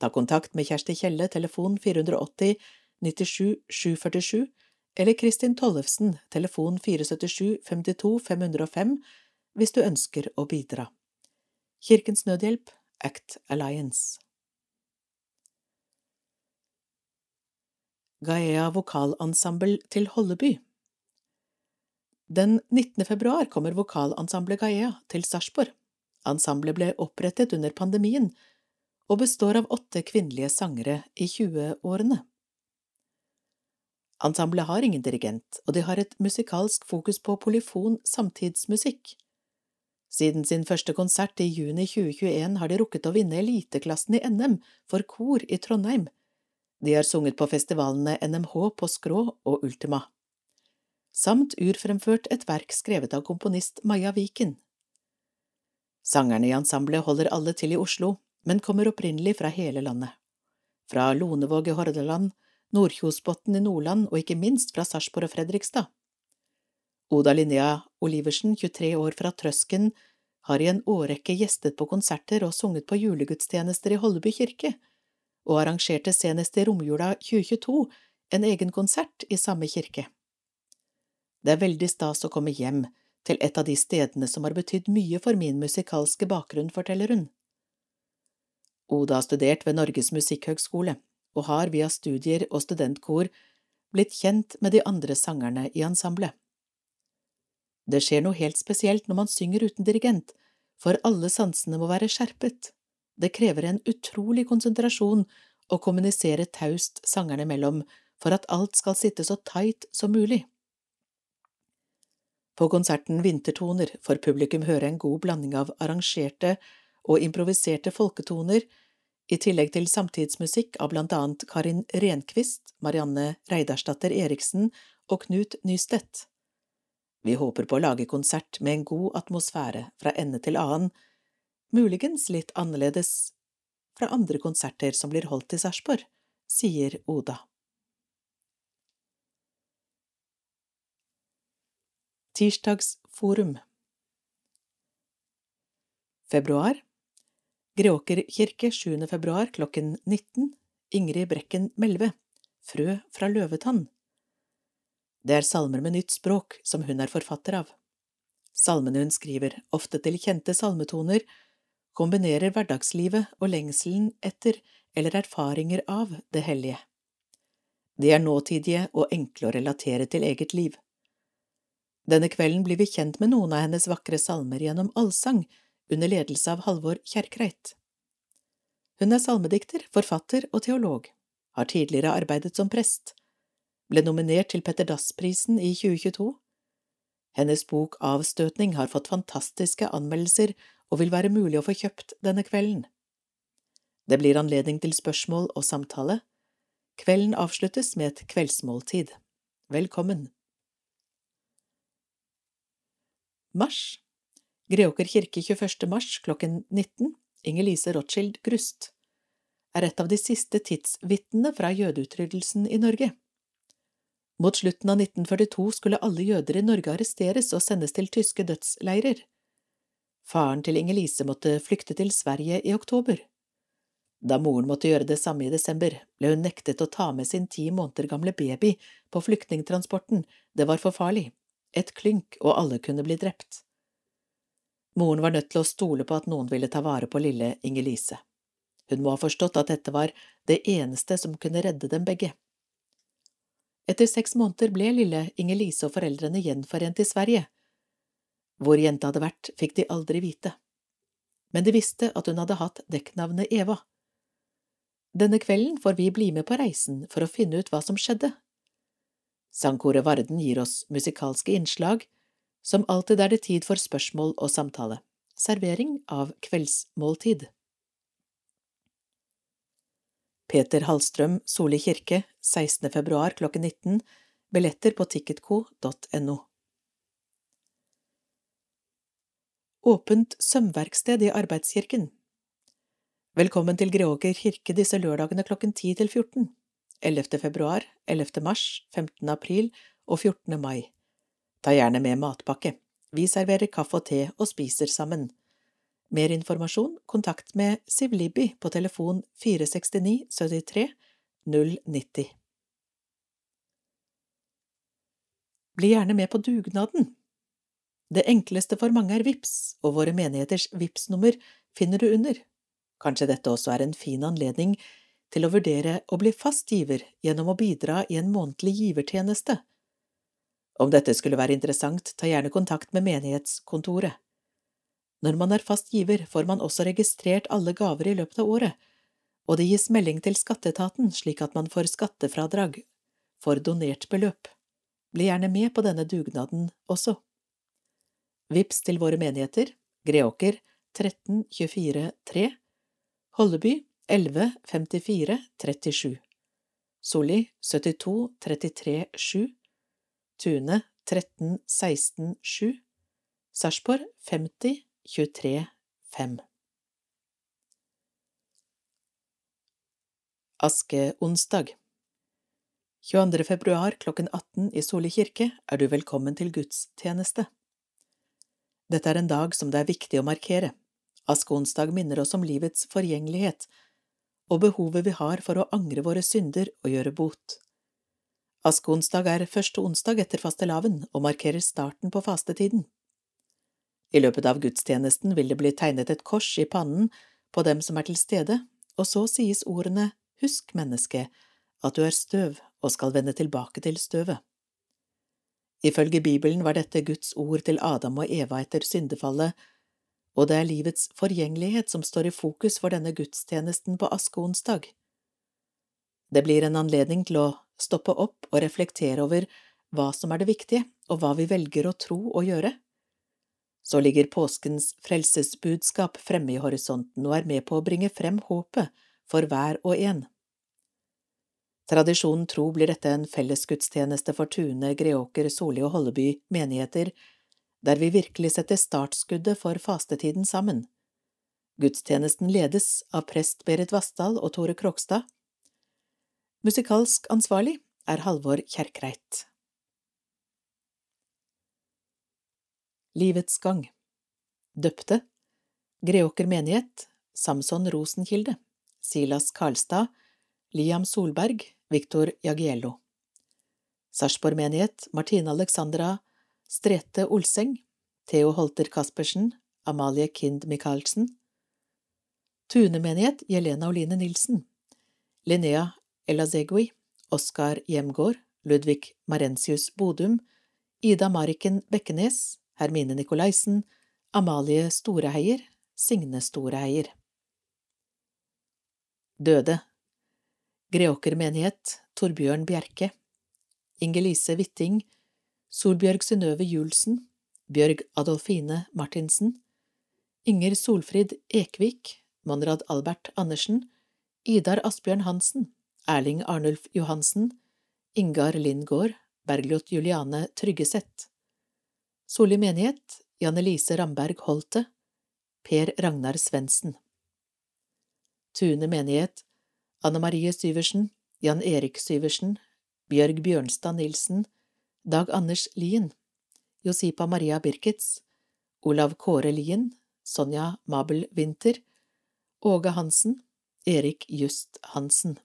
Ta kontakt med Kjersti Kjelle, telefon 480 97 747, eller Kristin Tollefsen, telefon 477 52 505, hvis du ønsker å bidra. Kirkens Nødhjelp, Act Alliance. Gaea vokalensemble til Holleby. Den 19. februar kommer vokalensemblet Gaea til Sarpsborg. Ensemblet ble opprettet under pandemien, og består av åtte kvinnelige sangere i 20-årene. Ensemblet har ingen dirigent, og de har et musikalsk fokus på polyfon samtidsmusikk. Siden sin første konsert i juni 2021 har de rukket å vinne eliteklassen i NM for kor i Trondheim. De har sunget på festivalene NMH på Skrå og Ultima. Samt urfremført et verk skrevet av komponist Maja Viken. Sangerne i ensemblet holder alle til i Oslo, men kommer opprinnelig fra hele landet. Fra Lonevåg i Hordaland, Nordkjosbotn i Nordland og ikke minst fra Sarpsborg og Fredrikstad. Oda Linnea Oliversen, 23 år fra Trøsken, har i en årrekke gjestet på konserter og sunget på julegudstjenester i Holleby kirke, og arrangerte senest i romjula 2022 en egen konsert i samme kirke. Det er veldig stas å komme hjem til et av de stedene som har betydd mye for min musikalske bakgrunn, forteller hun. Oda har studert ved Norges musikkhøgskole og har via studier og studentkor blitt kjent med de andre sangerne i ensemblet. Det skjer noe helt spesielt når man synger uten dirigent, for alle sansene må være skjerpet. Det krever en utrolig konsentrasjon å kommunisere taust sangerne imellom for at alt skal sitte så tight som mulig. På konserten Vintertoner får publikum høre en god blanding av arrangerte og improviserte folketoner, i tillegg til samtidsmusikk av blant annet Karin Renkvist, Marianne Reidarsdatter Eriksen og Knut Nystedt. Vi håper på å lage konsert med en god atmosfære fra ende til annen, muligens litt annerledes fra andre konserter som blir holdt i Sarpsborg, sier Oda. Tirsdagsforum Februar Greåker kirke 7. februar klokken 19 Ingrid Brekken Melve Frø fra løvetann Det er salmer med nytt språk som hun er forfatter av. Salmene hun skriver, ofte til kjente salmetoner, kombinerer hverdagslivet og lengselen etter eller erfaringer av det hellige. De er nåtidige og enkle å relatere til eget liv. Denne kvelden blir vi kjent med noen av hennes vakre salmer gjennom allsang, under ledelse av Halvor Kjerkreit. Hun er salmedikter, forfatter og teolog, har tidligere arbeidet som prest, ble nominert til Petter Dass-prisen i 2022. Hennes bok Avstøtning har fått fantastiske anmeldelser og vil være mulig å få kjøpt denne kvelden. Det blir anledning til spørsmål og samtale. Kvelden avsluttes med et kveldsmåltid. Velkommen. Mars Greåker kirke 21. mars klokken 19, Inger-Lise Rothschild Grust, er et av de siste tidsvitnene fra jødeutryddelsen i Norge. Mot slutten av 1942 skulle alle jøder i Norge arresteres og sendes til tyske dødsleirer. Faren til Inger-Lise måtte flykte til Sverige i oktober. Da moren måtte gjøre det samme i desember, ble hun nektet å ta med sin ti måneder gamle baby på flyktningtransporten, det var for farlig, et klynk og alle kunne bli drept. Moren var nødt til å stole på at noen ville ta vare på lille Inger-Lise. Hun må ha forstått at dette var det eneste som kunne redde dem begge. Etter seks måneder ble lille Inger-Lise og foreldrene gjenforent i Sverige. Hvor jenta hadde vært, fikk de aldri vite, men de visste at hun hadde hatt dekknavnet Eva. Denne kvelden får vi bli med på reisen for å finne ut hva som skjedde. Sangkoret Varden gir oss musikalske innslag, som alltid er det tid for spørsmål og samtale. Servering av kveldsmåltid. Peter Hallstrøm, Soli kirke, 16. februar klokken 19, billetter på ticketco.no. Åpent sømverksted i Arbeidskirken Velkommen til Greåker kirke disse lørdagene klokken 10 til 14, 11. februar, 11. mars, 15. april og 14. mai. Ta gjerne med matpakke. Vi serverer kaffe og te og spiser sammen. Mer informasjon, kontakt med Siv Libby på telefon 469 73 090. Bli gjerne med på dugnaden. Det enkleste for mange er VIPS, og våre menigheters VIPS-nummer finner du under. Kanskje dette også er en fin anledning til å vurdere å bli fast giver gjennom å bidra i en månedlig givertjeneste om dette skulle være interessant, ta gjerne kontakt med menighetskontoret. Når man er fast giver, får man også registrert alle gaver i løpet av året, og det gis melding til skatteetaten slik at man får skattefradrag for donert beløp. Bli gjerne med på denne dugnaden også. Vips til våre menigheter Greåker 13 24 3 Holleby 11 54 37 Soli 72 33 7 Tune 13 16 7 Sarpsborg 50 23 5 Askeonsdag 22. februar klokken 18 i Soli kirke er du velkommen til gudstjeneste. Dette er en dag som det er viktig å markere. Askeonsdag minner oss om livets forgjengelighet og behovet vi har for å angre våre synder og gjøre bot. Askeonsdag er første onsdag etter fastelavn og markerer starten på fastetiden. I løpet av gudstjenesten vil det bli tegnet et kors i pannen på dem som er til stede, og så sies ordene Husk, menneske, at du er støv og skal vende tilbake til støvet. Ifølge Bibelen var dette Guds ord til Adam og Eva etter syndefallet, og det er livets forgjengelighet som står i fokus for denne gudstjenesten på askeonsdag. Det blir en anledning til å stoppe opp og reflektere over hva som er det viktige, og hva vi velger å tro og gjøre. Så ligger påskens frelsesbudskap fremme i horisonten og er med på å bringe frem håpet for hver og en. Tradisjonen tro blir dette en fellesgudstjeneste for Tune, Greåker, Soli og Holleby menigheter, der vi virkelig setter startskuddet for fastetiden sammen. Gudstjenesten ledes av prest Berit Vassdal og Tore Krokstad. Musikalsk ansvarlig er Halvor Kjerkreit. Livets gang. Døpte. Greåker menighet. Samson Rosenkilde. Silas Karlstad. Liam Solberg. Viktor Jagiello. Sarpsborg menighet. Martine Alexandra. Strete Olseng, Theo Holter Caspersen, Amalie Kind Michaelsen. Tune menighet. Jelena Oline Nilsen. Linnea Elazegui, Oskar Hjemgård, Ludvig Marensius Bodum, Ida Mariken Bekkenes, Hermine Nikolaisen, Amalie Storeheier, Signe Storeheier. Døde Greåker menighet, Torbjørn Bjerke, Inger-Lise Hvitting, Solbjørg Synnøve Julsen, Bjørg Adolfine Martinsen, Inger Solfrid Ekvik, Monrad Albert Andersen, Idar Asbjørn Hansen, Erling Arnulf Johansen, Ingar Lindgård, Bergljot Juliane Tryggeseth. Soli menighet, Janne Lise Ramberg Holte, Per Ragnar Svendsen. Tune menighet, Anne Marie Syversen, Jan Erik Syversen, Bjørg Bjørnstad Nilsen, Dag Anders Lien, Josipa Maria Birkitz, Olav Kåre Lien, Sonja Mabel Winther, Åge Hansen, Erik Just Hansen.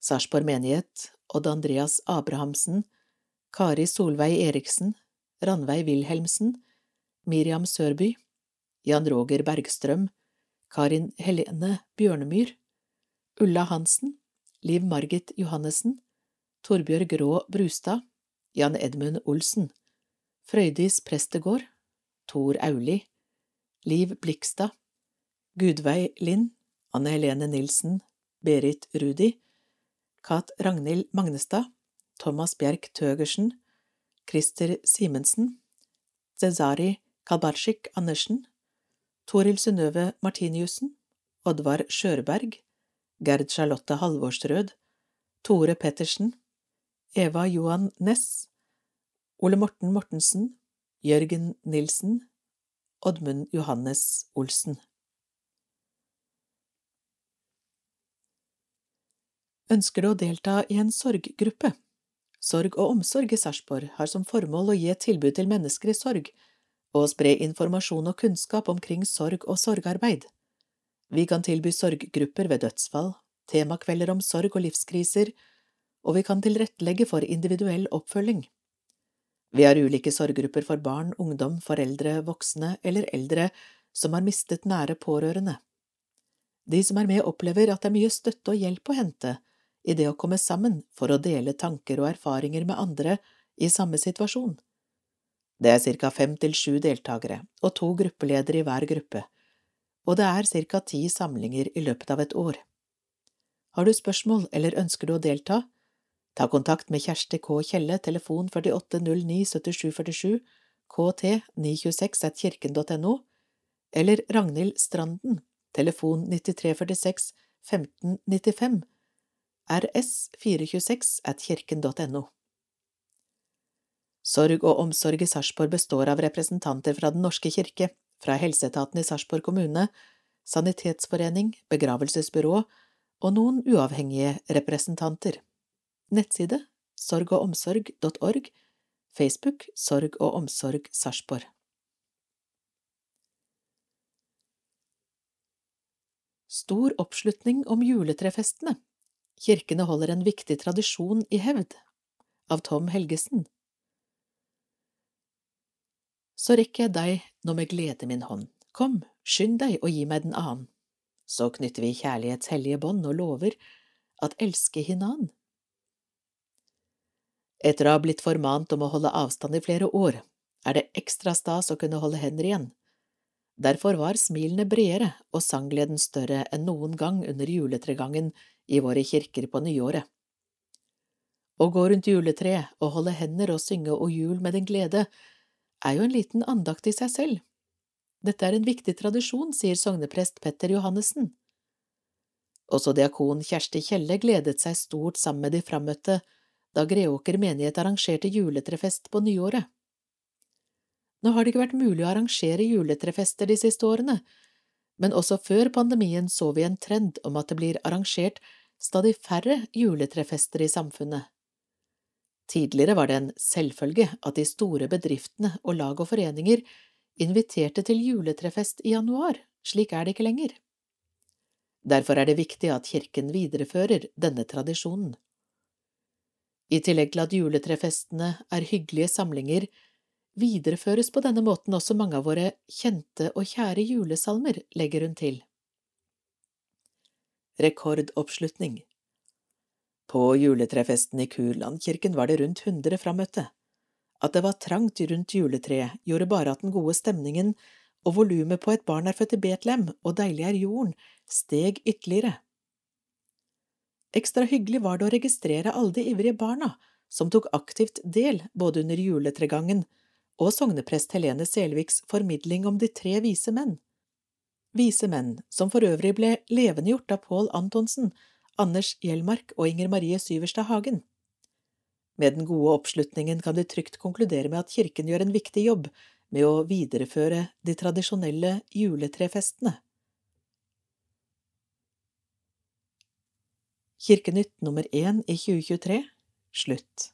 Sarpsborg menighet, Odd Andreas Abrahamsen, Kari Solveig Eriksen, Ranveig Wilhelmsen, Miriam Sørby, Jan Roger Bergstrøm, Karin Helene Bjørnemyr, Ulla Hansen, Liv Margit Johannessen, Torbjørg Rå Brustad, Jan Edmund Olsen, Frøydis Prestegård, Tor Auli, Liv Blikstad, Gudveig Lind, Anne Helene Nilsen, Berit Rudi, Kat Ragnhild Magnestad, Thomas Bjerk Tøgersen, Christer Simensen, Cezari Kalbarsik Andersen, Toril Synnøve Martiniussen, Oddvar Skjørberg, Gerd Charlotte Halvorsrød, Tore Pettersen, Eva Johan Næss, Ole Morten Mortensen, Jørgen Nilsen, Oddmund Johannes Olsen. Ønsker du å delta i en sorggruppe? Sorg og omsorg i Sarpsborg har som formål å gi et tilbud til mennesker i sorg og spre informasjon og kunnskap omkring sorg og sorgarbeid. Vi kan tilby sorggrupper ved dødsfall, temakvelder om sorg og livskriser, og vi kan tilrettelegge for individuell oppfølging. Vi har ulike sorggrupper for barn, ungdom, foreldre, voksne eller eldre som har mistet nære pårørende. De som er med, opplever at det er mye støtte og hjelp å hente i det å komme sammen for å dele tanker og erfaringer med andre i samme situasjon. Det er ca. fem til sju deltakere og to gruppeledere i hver gruppe og det er ca. ti samlinger i løpet av et år. Har du spørsmål eller ønsker du å delta? Ta kontakt med Kjersti K. Kjelle, telefon 4809 7747, kt 926 at kirken.no, eller Ragnhild Stranden, telefon 9346 1595, rs 426 at. Sorg og omsorg i Sarpsborg består av representanter fra Den norske kirke, fra helseetaten i Sarpsborg kommune, sanitetsforening, begravelsesbyrå og noen uavhengige representanter. Nettside sorgogomsorg.org, Facebook Sorg og omsorg Sarpsborg. Stor oppslutning om juletrefestene. Kirkene holder en viktig tradisjon i hevd. Av Tom Helgesen så rekker jeg deg nå med glede min hånd. Kom, skynd deg og gi meg den annen. Så knytter vi kjærlighets hellige bånd og lover at elske hinan. Etter å ha blitt formant om å holde avstand i flere år, er det ekstra stas å kunne holde hender igjen. Derfor var smilene bredere og sanggleden større enn noen gang under juletregangen i våre kirker på nyåret. Å gå rundt juletreet og holde hender og synge og jul med din glede er jo en liten andakt i seg selv. Dette er en viktig tradisjon, sier sogneprest Petter Johannessen. Også diakon Kjersti Kjelle gledet seg stort sammen med de frammøtte da Greåker menighet arrangerte juletrefest på nyåret. Nå har det ikke vært mulig å arrangere juletrefester de siste årene, men også før pandemien så vi en trend om at det blir arrangert stadig færre juletrefester i samfunnet. Tidligere var det en selvfølge at de store bedriftene og lag og foreninger inviterte til juletrefest i januar, slik er det ikke lenger. Derfor er det viktig at kirken viderefører denne tradisjonen. I tillegg til at juletrefestene er hyggelige samlinger, videreføres på denne måten også mange av våre kjente og kjære julesalmer, legger hun til. Rekordoppslutning på juletrefesten i Kurlandkirken var det rundt hundre frammøtte. At det var trangt rundt juletreet, gjorde bare at den gode stemningen og volumet på Et barn er født i Betlehem og Deilig er jorden steg ytterligere. Ekstra hyggelig var det å registrere alle de ivrige barna som tok aktivt del både under juletregangen og sogneprest Helene Selviks formidling om de tre vise menn. Vise menn, som for øvrig ble levendegjort av Pål Antonsen Anders Hjelmark og Inger Marie Syverstad Hagen. Med den gode oppslutningen kan de trygt konkludere med at kirken gjør en viktig jobb med å videreføre de tradisjonelle juletrefestene. Kirkenytt nummer én i 2023 slutt.